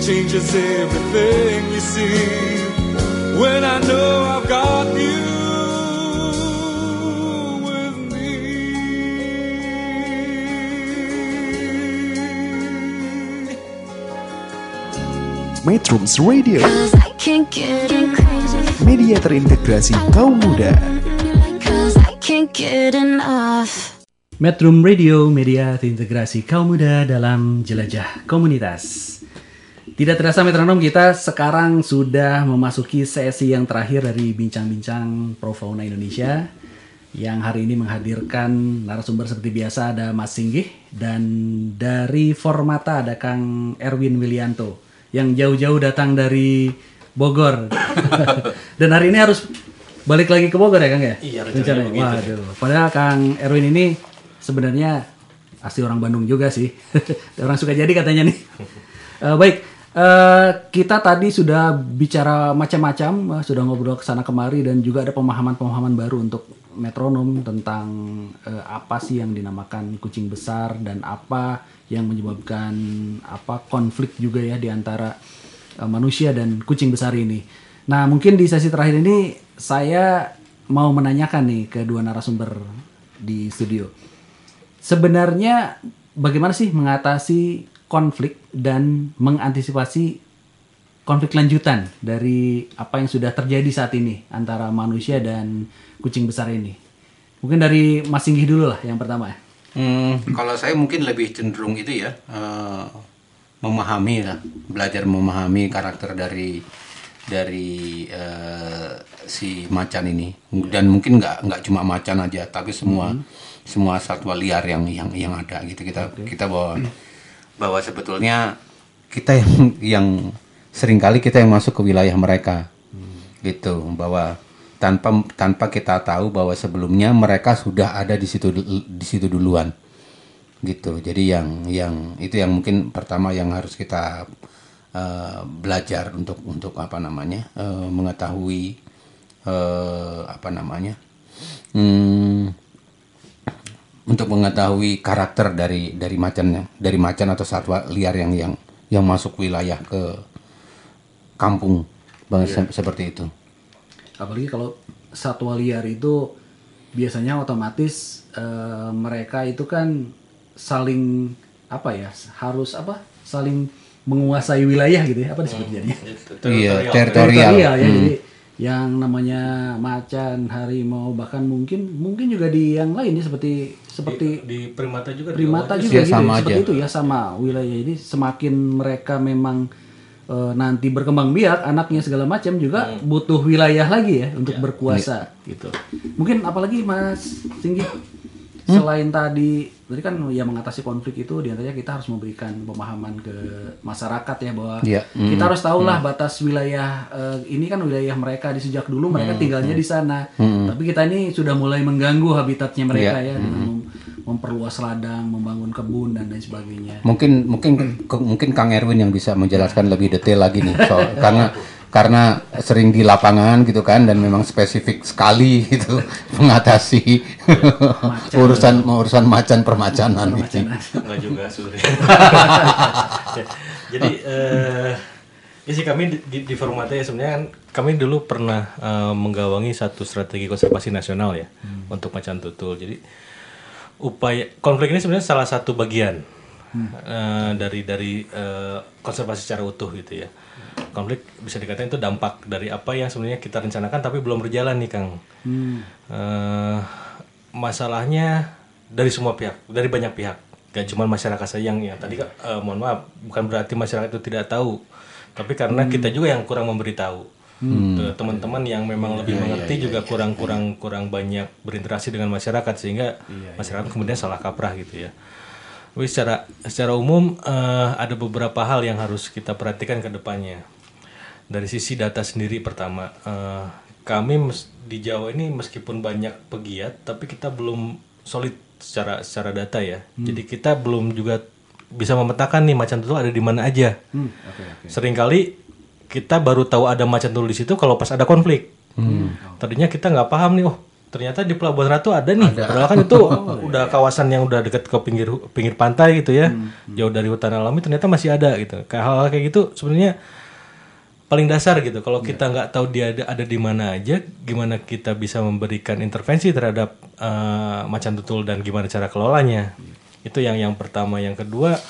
Changes everything you see when I know I've got you with me. Metrums Radio, media terintegrasi kaum muda. Cause I can't get enough. Metrum Radio, media terintegrasi kaum muda dalam jelajah komunitas. Tidak terasa metronom kita sekarang sudah memasuki sesi yang terakhir dari bincang-bincang Pro Fauna Indonesia yang hari ini menghadirkan narasumber seperti biasa ada Mas Singgih dan dari Formata ada Kang Erwin Wilianto yang jauh-jauh datang dari Bogor dan hari ini harus balik lagi ke Bogor ya Kang ya? Iya, rencananya begitu. Waduh, padahal Kang Erwin ini sebenarnya asli orang Bandung juga sih. orang suka jadi katanya nih. Eh, baik, eh, kita tadi sudah bicara macam-macam, eh, sudah ngobrol ke sana kemari dan juga ada pemahaman-pemahaman baru untuk metronom tentang eh, apa sih yang dinamakan kucing besar dan apa yang menyebabkan apa konflik juga ya di antara eh, manusia dan kucing besar ini. Nah, mungkin di sesi terakhir ini saya mau menanyakan nih ke dua narasumber di studio. Sebenarnya bagaimana sih mengatasi konflik dan mengantisipasi konflik lanjutan dari apa yang sudah terjadi saat ini antara manusia dan kucing besar ini? Mungkin dari Mas Singgih dulu lah yang pertama ya. Hmm, kalau saya mungkin lebih cenderung itu ya eh, memahami lah, belajar memahami karakter dari dari eh, si macan ini. Dan mungkin nggak nggak cuma macan aja tapi semua semua satwa liar yang yang yang ada gitu. Kita kita bawa bahwa sebetulnya kita yang yang sering kali kita yang masuk ke wilayah mereka. Gitu bahwa tanpa tanpa kita tahu bahwa sebelumnya mereka sudah ada di situ di situ duluan. Gitu jadi yang yang itu yang mungkin pertama yang harus kita eh, belajar untuk untuk apa namanya eh, mengetahui eh, apa namanya hmm, untuk mengetahui karakter dari dari macan dari macan atau satwa liar yang yang yang masuk wilayah ke kampung. Bang se- seperti itu. Apalagi kalau satwa liar itu biasanya otomatis eh, mereka itu kan saling apa ya harus apa saling menguasai wilayah gitu ya apa disebutnya Iya, teritorial. ya Hmm. jadi yang namanya macan harimau bahkan mungkin mungkin juga di yang lain ya seperti seperti di primata juga primata di juga Ya, gitu sama ya, seperti aja. itu ya sama wilayah ini semakin mereka memang eh, nanti berkembang biak anaknya segala macam juga Hmm. butuh wilayah lagi ya untuk Iya. berkuasa gitu mungkin apalagi Mas Singgi Hmm? selain tadi tadi kan ya mengatasi konflik itu di antaranya kita harus memberikan pemahaman ke masyarakat ya bahwa kita Hmm. harus tahulah batas wilayah eh, ini kan wilayah mereka di sejak dulu mereka tinggalnya di sana Hmm. tapi kita ini sudah mulai mengganggu habitatnya mereka Iya. ya dengan mem- memperluas ladang membangun kebun dan lain sebagainya mungkin mungkin mungkin Kang Erwin yang bisa menjelaskan lebih detail lagi nih soal karena karena sering di lapangan gitu kan dan memang spesifik sekali gitu mengatasi urusan urusan macan permacanan itu. Enggak juga Suri. Ya, Jadi eh ya sih kami di, di, Formata ya sebenarnya kan kami dulu pernah eh, menggawangi satu strategi konservasi nasional ya untuk macan tutul. Jadi upaya konflik ini sebenarnya salah satu bagian eh, dari dari eh, konservasi secara utuh gitu ya. Konflik bisa dikatakan itu dampak dari apa yang sebenarnya kita rencanakan tapi belum berjalan nih Kang. Eh, masalahnya dari semua pihak, dari banyak pihak. Gak cuma masyarakat saja yang yang tadi eh, mohon maaf, bukan berarti masyarakat itu tidak tahu, tapi karena kita juga yang kurang memberitahu. Hmm. Teman-teman yang memang lebih Iya, mengerti iya, iya, juga iya. kurang-kurang kurang banyak berinteraksi dengan masyarakat sehingga masyarakat kemudian salah kaprah gitu ya. Tapi secara secara umum eh, ada beberapa hal yang harus kita perhatikan ke depannya. Dari sisi data sendiri pertama, eh, kami mes- di Jawa ini meskipun banyak pegiat, tapi kita belum solid secara secara data ya. Jadi kita belum juga bisa memetakan nih macan tutul ada di mana aja. Hmm, oke oke. Seringkali kita baru tahu ada macan tutul di situ kalau pas ada konflik. Tadinya kita nggak paham nih, oh ternyata di Pelabuhan Ratu ada nih. Padahal kan itu udah kawasan yang udah deket ke pinggir pinggir pantai gitu ya, jauh dari hutan alami ternyata masih ada gitu. Kayak hal-hal kayak gitu sebenarnya paling dasar gitu. Kalau kita nggak tahu dia ada, ada di mana aja, gimana kita bisa memberikan intervensi terhadap eh, macan tutul dan gimana cara kelolanya. Itu yang yang pertama. Yang kedua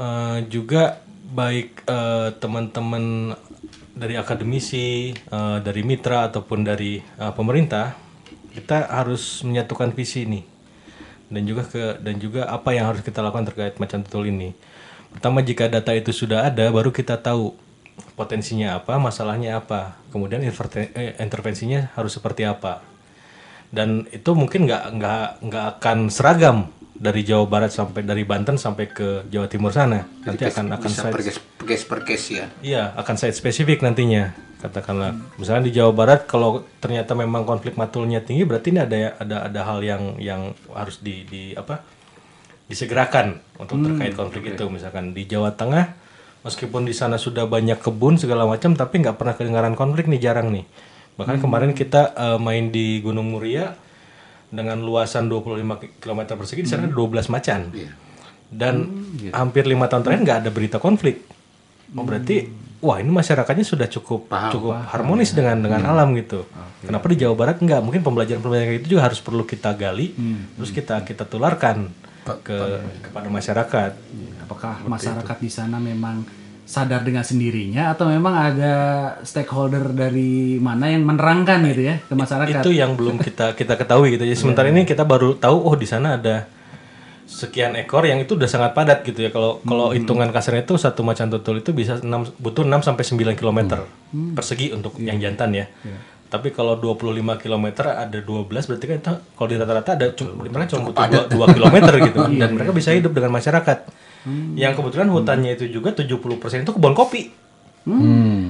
eh, juga baik eh, teman-teman dari akademisi, eh, dari mitra ataupun dari eh, pemerintah, kita harus menyatukan visi ini dan juga ke dan juga apa yang harus kita lakukan terkait macan tutul ini. Pertama jika data itu sudah ada, baru kita tahu potensinya apa, masalahnya apa, kemudian eh, intervensinya harus seperti apa. Dan itu mungkin nggak nggak nggak akan seragam dari Jawa Barat sampai dari Banten sampai ke Jawa Timur sana. Nanti akan akan bisa side- per case, per case per case ya. Iya, akan site spesifik nantinya. Katakanlah, misalnya di Jawa Barat kalau ternyata memang konflik matulnya tinggi, berarti ini ada ada ada hal yang yang harus di, di apa? disegerakan untuk terkait konflik itu. Misalkan di Jawa Tengah, meskipun di sana sudah banyak kebun segala macam, tapi nggak pernah kedengaran konflik nih, jarang nih. Bahkan kemarin kita eh, main di Gunung Muria dengan luasan 25 km persegi di sana ada 12 macan. Dan hampir lima tahun terakhir nggak ada berita konflik. Oh berarti wah ini masyarakatnya sudah cukup cukup harmonis dengan dengan alam gitu. Kenapa di Jawa Barat nggak? Mungkin pembelajaran-pembelajaran itu juga harus perlu kita gali, terus kita kita tularkan ke kepada masyarakat. Apakah masyarakat di sana memang sadar dengan sendirinya atau memang ada stakeholder dari mana yang menerangkan gitu ya ke masyarakat? Itu yang belum kita kita ketahui gitu. Jadi sementara ini kita baru tahu oh di sana ada sekian ekor yang itu udah sangat padat gitu ya. Kalau kalau hitungan kasarnya itu satu macan tutul itu bisa 6, butuh 6 sampai 9 km persegi untuk yang jantan ya. Tapi kalau 25 km ada 12 berarti kan itu kalau di rata-rata ada cuma mereka cuma butuh 2, km gitu dan mereka bisa hidup dengan masyarakat. Yang kebetulan hutannya itu juga 70% itu kebun kopi.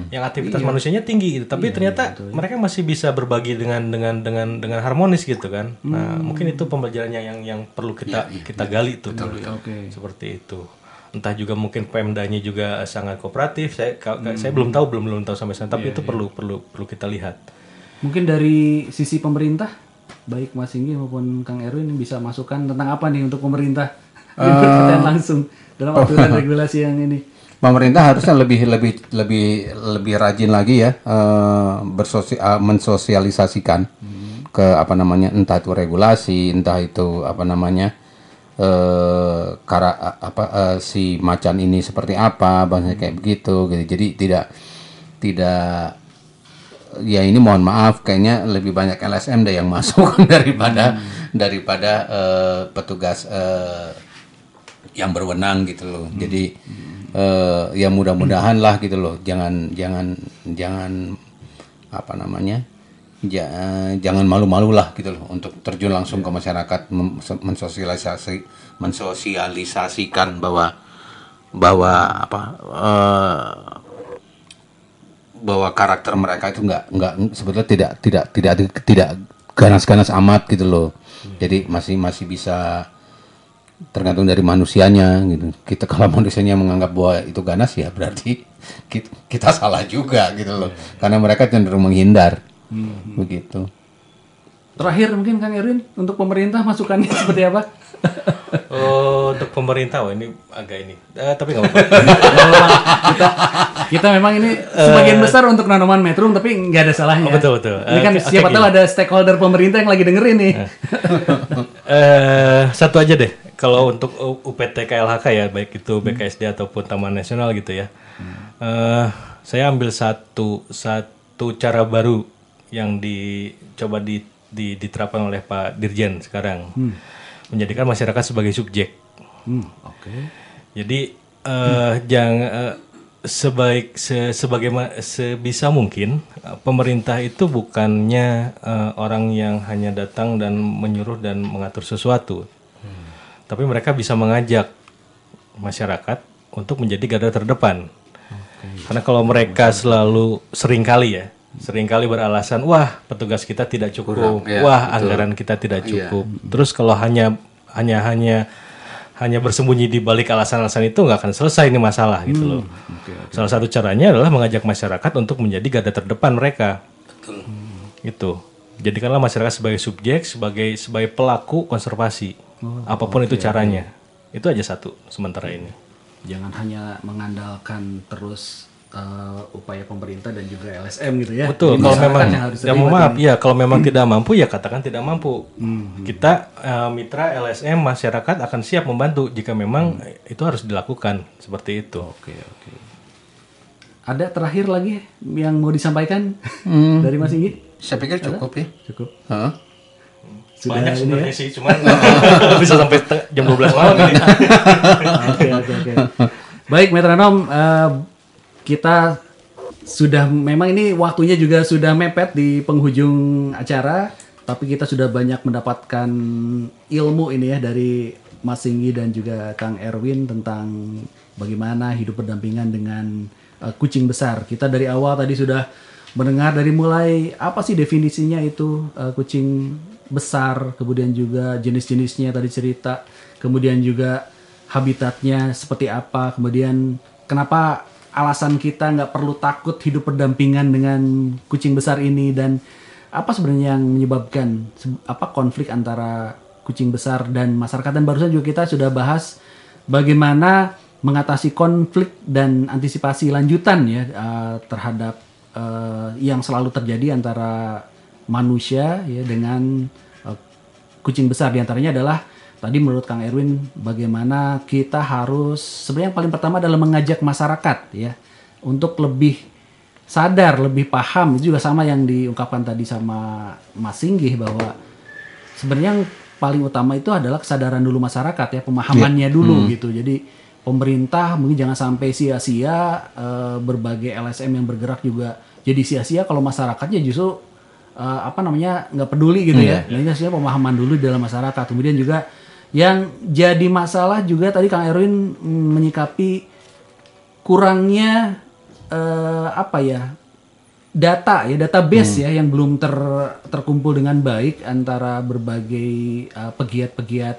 Yang aktivitas manusianya tinggi gitu. Tapi ternyata mereka masih bisa berbagi dengan dengan dengan dengan harmonis gitu kan. Nah, mungkin itu pembelajaran yang yang, yang perlu kita kita gali tuh. Oke. Seperti itu. Entah juga mungkin Pemdanya juga sangat kooperatif. Saya ka- saya belum tahu belum belum tahu sampai sana, tapi itu perlu perlu perlu kita lihat. Mungkin dari sisi pemerintah, baik Mas Singgi maupun Kang Erwin bisa masukkan tentang apa nih untuk pemerintah? Pertanyaan langsung dalam aturan regulasi yang ini. pemerintah harusnya lebih lebih lebih lebih rajin lagi ya eh, bersosi- eh, mensosialisasikan ke apa namanya entah itu regulasi entah itu apa namanya eh kara apa eh, si macan ini seperti apa bangsa kayak begitu gitu jadi tidak tidak ya ini mohon maaf kayaknya lebih banyak LSM deh yang masuk daripada daripada eh, petugas eh, yang berwenang gitu loh. Jadi eh, ya mudah-mudahan lah gitu loh. Jangan jangan jangan apa namanya? ja- jangan malu-malu lah gitu loh untuk terjun langsung ke masyarakat mensosialisasi mensosialisasikan bahwa bahwa apa eh, bahwa karakter mereka itu nggak nggak sebetulnya tidak tidak tidak tidak ganas-ganas amat gitu loh. Jadi masih masih bisa tergantung dari manusianya gitu. Kita kalau manusianya menganggap bahwa itu ganas ya berarti kita, kita salah juga gitu loh. Karena mereka cenderung menghindar. Begitu. Terakhir mungkin Kang Erwin untuk pemerintah masukannya seperti apa? Oh, untuk pemerintah wah ini agak ini. Eh, tapi nggak apa-apa. kita kita memang ini sebagian besar untuk nanaman metrum tapi nggak ada salahnya. Oh, betul, betul. Ini kan Oke, oke, siapa tahu gini. ada stakeholder pemerintah yang lagi dengerin nih. eh satu aja deh. Kalau untuk UPT KLHK ya, baik itu BKSD ataupun Taman Nasional gitu ya. eh saya ambil satu satu cara baru yang dicoba di, di- diterapkan oleh Pak Dirjen sekarang, menjadikan masyarakat sebagai subjek. Hmm, Oke. Jadi eh jangan eh, sebaik se, sebagaimana sebisa mungkin eh, pemerintah itu bukannya eh, orang yang hanya datang dan menyuruh dan mengatur sesuatu, tapi mereka bisa mengajak masyarakat untuk menjadi garda terdepan. Karena kalau mereka selalu sering kali ya, sering kali beralasan, wah petugas kita tidak cukup, Kurang, ya, wah betul. anggaran kita tidak Iya. cukup. Terus kalau hanya hanya hanya hanya bersembunyi di balik alasan-alasan itu nggak akan selesai ini masalah gitu loh. Salah satu caranya adalah mengajak masyarakat untuk menjadi garda terdepan mereka. Itu. Jadikanlah masyarakat sebagai subjek, sebagai sebagai pelaku konservasi. Apa pun itu caranya. Itu aja satu sementara ini. Jangan hanya mengandalkan terus eh, upaya pemerintah dan juga LSM gitu ya. Betul. Jadi Kalau memang yang harus ya terlibat maaf ini. ya kalau memang tidak mampu ya katakan tidak mampu. Kita eh, mitra LSM masyarakat akan siap membantu jika memang itu harus dilakukan seperti itu. Oke oke. Ada terakhir lagi yang mau disampaikan Hmm. dari Mas Inggi? Saya pikir cukup ya. Cukup. Heeh. Sudah Banyak sebenarnya ya? sih, cuman bisa sampai jam 12 malam ini. Oke oke oke. Baik metronom eh, kita sudah memang ini waktunya juga sudah mepet di penghujung acara, tapi kita sudah banyak mendapatkan ilmu ini ya dari Mas Singgi dan juga Kang Erwin tentang bagaimana hidup berdampingan dengan eh, kucing besar. Kita dari awal tadi sudah mendengar dari mulai apa sih definisinya itu eh, kucing besar, kemudian juga jenis-jenisnya tadi cerita, kemudian juga habitatnya seperti apa, kemudian kenapa alasan kita nggak perlu takut hidup berdampingan dengan kucing besar ini dan apa sebenarnya yang menyebabkan apa konflik antara kucing besar dan masyarakat. Dan barusan juga kita sudah bahas bagaimana mengatasi konflik dan antisipasi lanjutan ya eh, terhadap eh, yang selalu terjadi antara manusia ya dengan eh, kucing besar. Di antaranya adalah tadi menurut Kang Erwin bagaimana kita harus sebenarnya yang paling pertama adalah mengajak masyarakat ya untuk lebih sadar lebih paham. Itu juga sama yang diungkapkan tadi sama Mas Singgih bahwa sebenarnya yang paling utama itu adalah kesadaran dulu masyarakat ya pemahamannya dulu gitu. Jadi pemerintah mungkin jangan sampai sia-sia eh, berbagai LSM yang bergerak juga jadi sia-sia kalau masyarakatnya justru eh, apa namanya nggak peduli gitu ya. Nah ini harusnya pemahaman dulu di dalam masyarakat. Kemudian juga yang jadi masalah juga tadi Kang Erwin menyikapi kurangnya eh, apa ya data ya database ya yang belum ter terkumpul dengan baik antara berbagai eh, pegiat-pegiat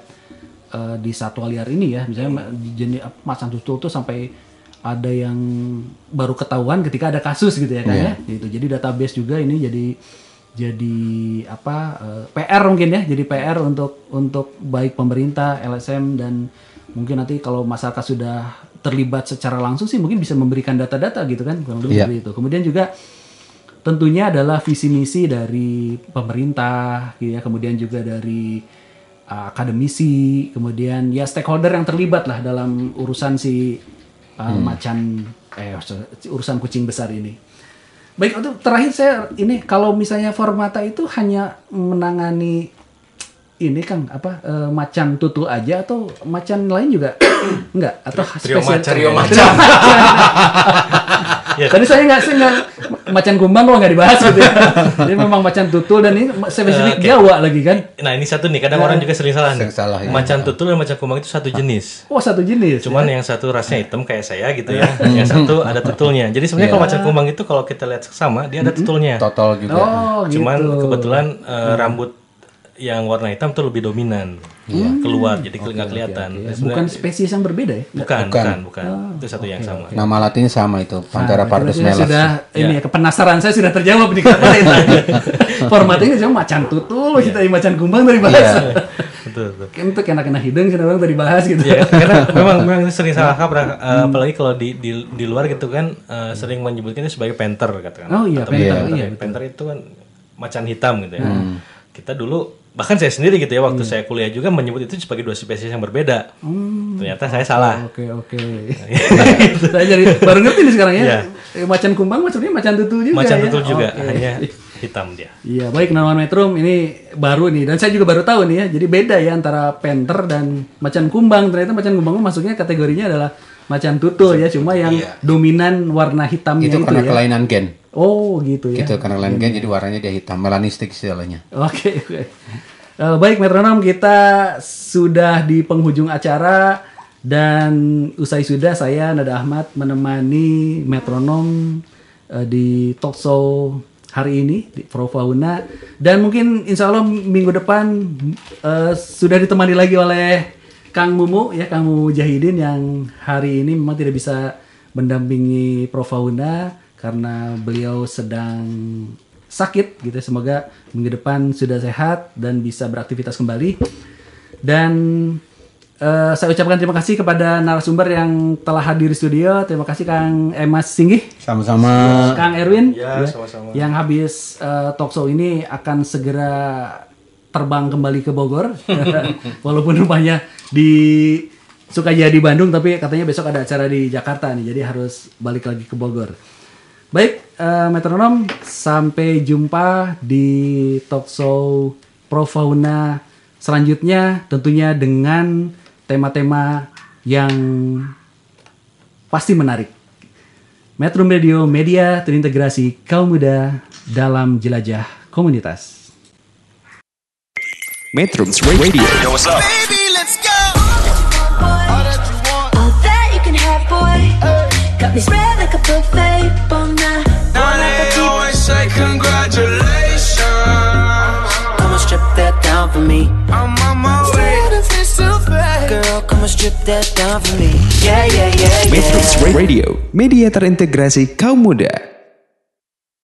eh, di satwa liar ini ya. Misalnya di jenis apa, macan tutul tuh sampai ada yang baru ketahuan ketika ada kasus gitu ya kan ya. Gitu. Jadi database juga ini jadi jadi apa eh, PR mungkin ya jadi PR untuk untuk baik pemerintah LSM dan mungkin nanti kalau masyarakat sudah terlibat secara langsung sih mungkin bisa memberikan data-data gitu kan kurang lebih Iya. seperti itu. Kemudian juga tentunya adalah visi misi dari pemerintah gitu ya. Kemudian juga dari uh, akademisi kemudian ya stakeholder yang terlibat lah dalam urusan si uh, macan eh urusan kucing besar ini baik untuk terakhir saya ini kalau misalnya formata itu hanya menangani ini Kang apa eh, macan tutul aja atau macan lain juga enggak atau Trio spesial- macan. Trio Trio Ya. Tadi saya nggak saya nggak macan kumbang kok nggak dibahas gitu ya. Jadi memang macan tutul dan ini spesifik Oke. Jawa lagi kan. Nah ini satu nih, kadang orang juga sering salah nih. Salah, ya. Macan tutul dan macan kumbang itu satu jenis. Oh satu jenis. Cuman ya. yang satu rasnya hitam kayak saya gitu ya, yang satu ada tutulnya. Jadi sebenarnya kalau macan kumbang itu kalau kita lihat sama dia ada tutulnya. Total juga. Oh Cuman gitu. kebetulan eh, rambut yang warna hitam tuh lebih dominan keluar, jadi nggak kelihatan. Ya, Jadi bukan sebenarnya- spesies yang berbeda ya. bukan, Bukan. bukan, bukan. Itu satu yang sama. Nama latinnya sama itu, Panthera Nah, pardus melas. Sudah ini Ya. ya kepenasaran saya sudah terjawab nih karena ini. Formatnya cuma macan tutul, kita macan kumbang dari bahas. Iya. Betul, betul. Kan Untuk kena-kena hidung kita orang tadi bahas gitu. Ya, karena memang memang sering salah kaprah, eh, apalagi kalau di, di di luar gitu kan eh, sering menyebutnya sebagai panther katakan. Oh iya, Atau panther, panther, iya, ya. Panther itu kan macan hitam gitu ya. Kita dulu bahkan saya sendiri gitu ya waktu saya kuliah juga menyebut itu sebagai dua spesies yang berbeda. Ternyata saya salah. Oke oke. saya jadi baru ngerti nih sekarang ya. Iya. Eh, Macan kumbang maksudnya macan tutul juga Macan ya. tutul juga Oke. hanya hitam dia. Iya baik Nanawan Metrum ini baru nih dan saya juga baru tahu nih ya jadi beda ya antara panther dan macan kumbang ternyata macan kumbang masuknya kategorinya adalah macam tutul ya, cuma yang dominan warna hitamnya itu itu, karena ya. kelainan gen. Oh gitu ya. Gitu karena kelainan gen jadi warnanya dia hitam, melanistik istilahnya. Oke, oke. Eh, baik metronom kita sudah di penghujung acara dan usai sudah saya Nada Ahmad menemani metronom eh, di talk show hari ini di Pro Fauna dan mungkin insya Allah minggu depan eh, sudah ditemani lagi oleh Kang Mumu ya Kang Mumu Jahidin yang hari ini memang tidak bisa mendampingi Pro Fauna karena beliau sedang sakit gitu semoga minggu depan sudah sehat dan bisa beraktivitas kembali dan eh, saya ucapkan terima kasih kepada narasumber yang telah hadir di studio terima kasih Kang Emas Singgih Sama-sama. Kang Erwin Ya, ya, sama-sama. yang habis eh, talk show ini akan segera terbang kembali ke Bogor walaupun rumahnya di Sukajadi Bandung tapi katanya besok ada acara di Jakarta nih jadi harus balik lagi ke Bogor. Baik, eh, metronom sampai jumpa di talk show Pro Fauna selanjutnya tentunya dengan tema-tema yang pasti menarik. Metro Radio Media terintegrasi kaum muda dalam jelajah komunitas. Metrums Radio. Yo, what's up? Baby, Got me spread like a buffet, bon night. Now they always say congratulations. Come and strip that down for me. I'm on my way. Girl, come and strip that down for me. Yeah, yeah, yeah, yeah. Metrums Radio. Media terintegrasi kaum muda.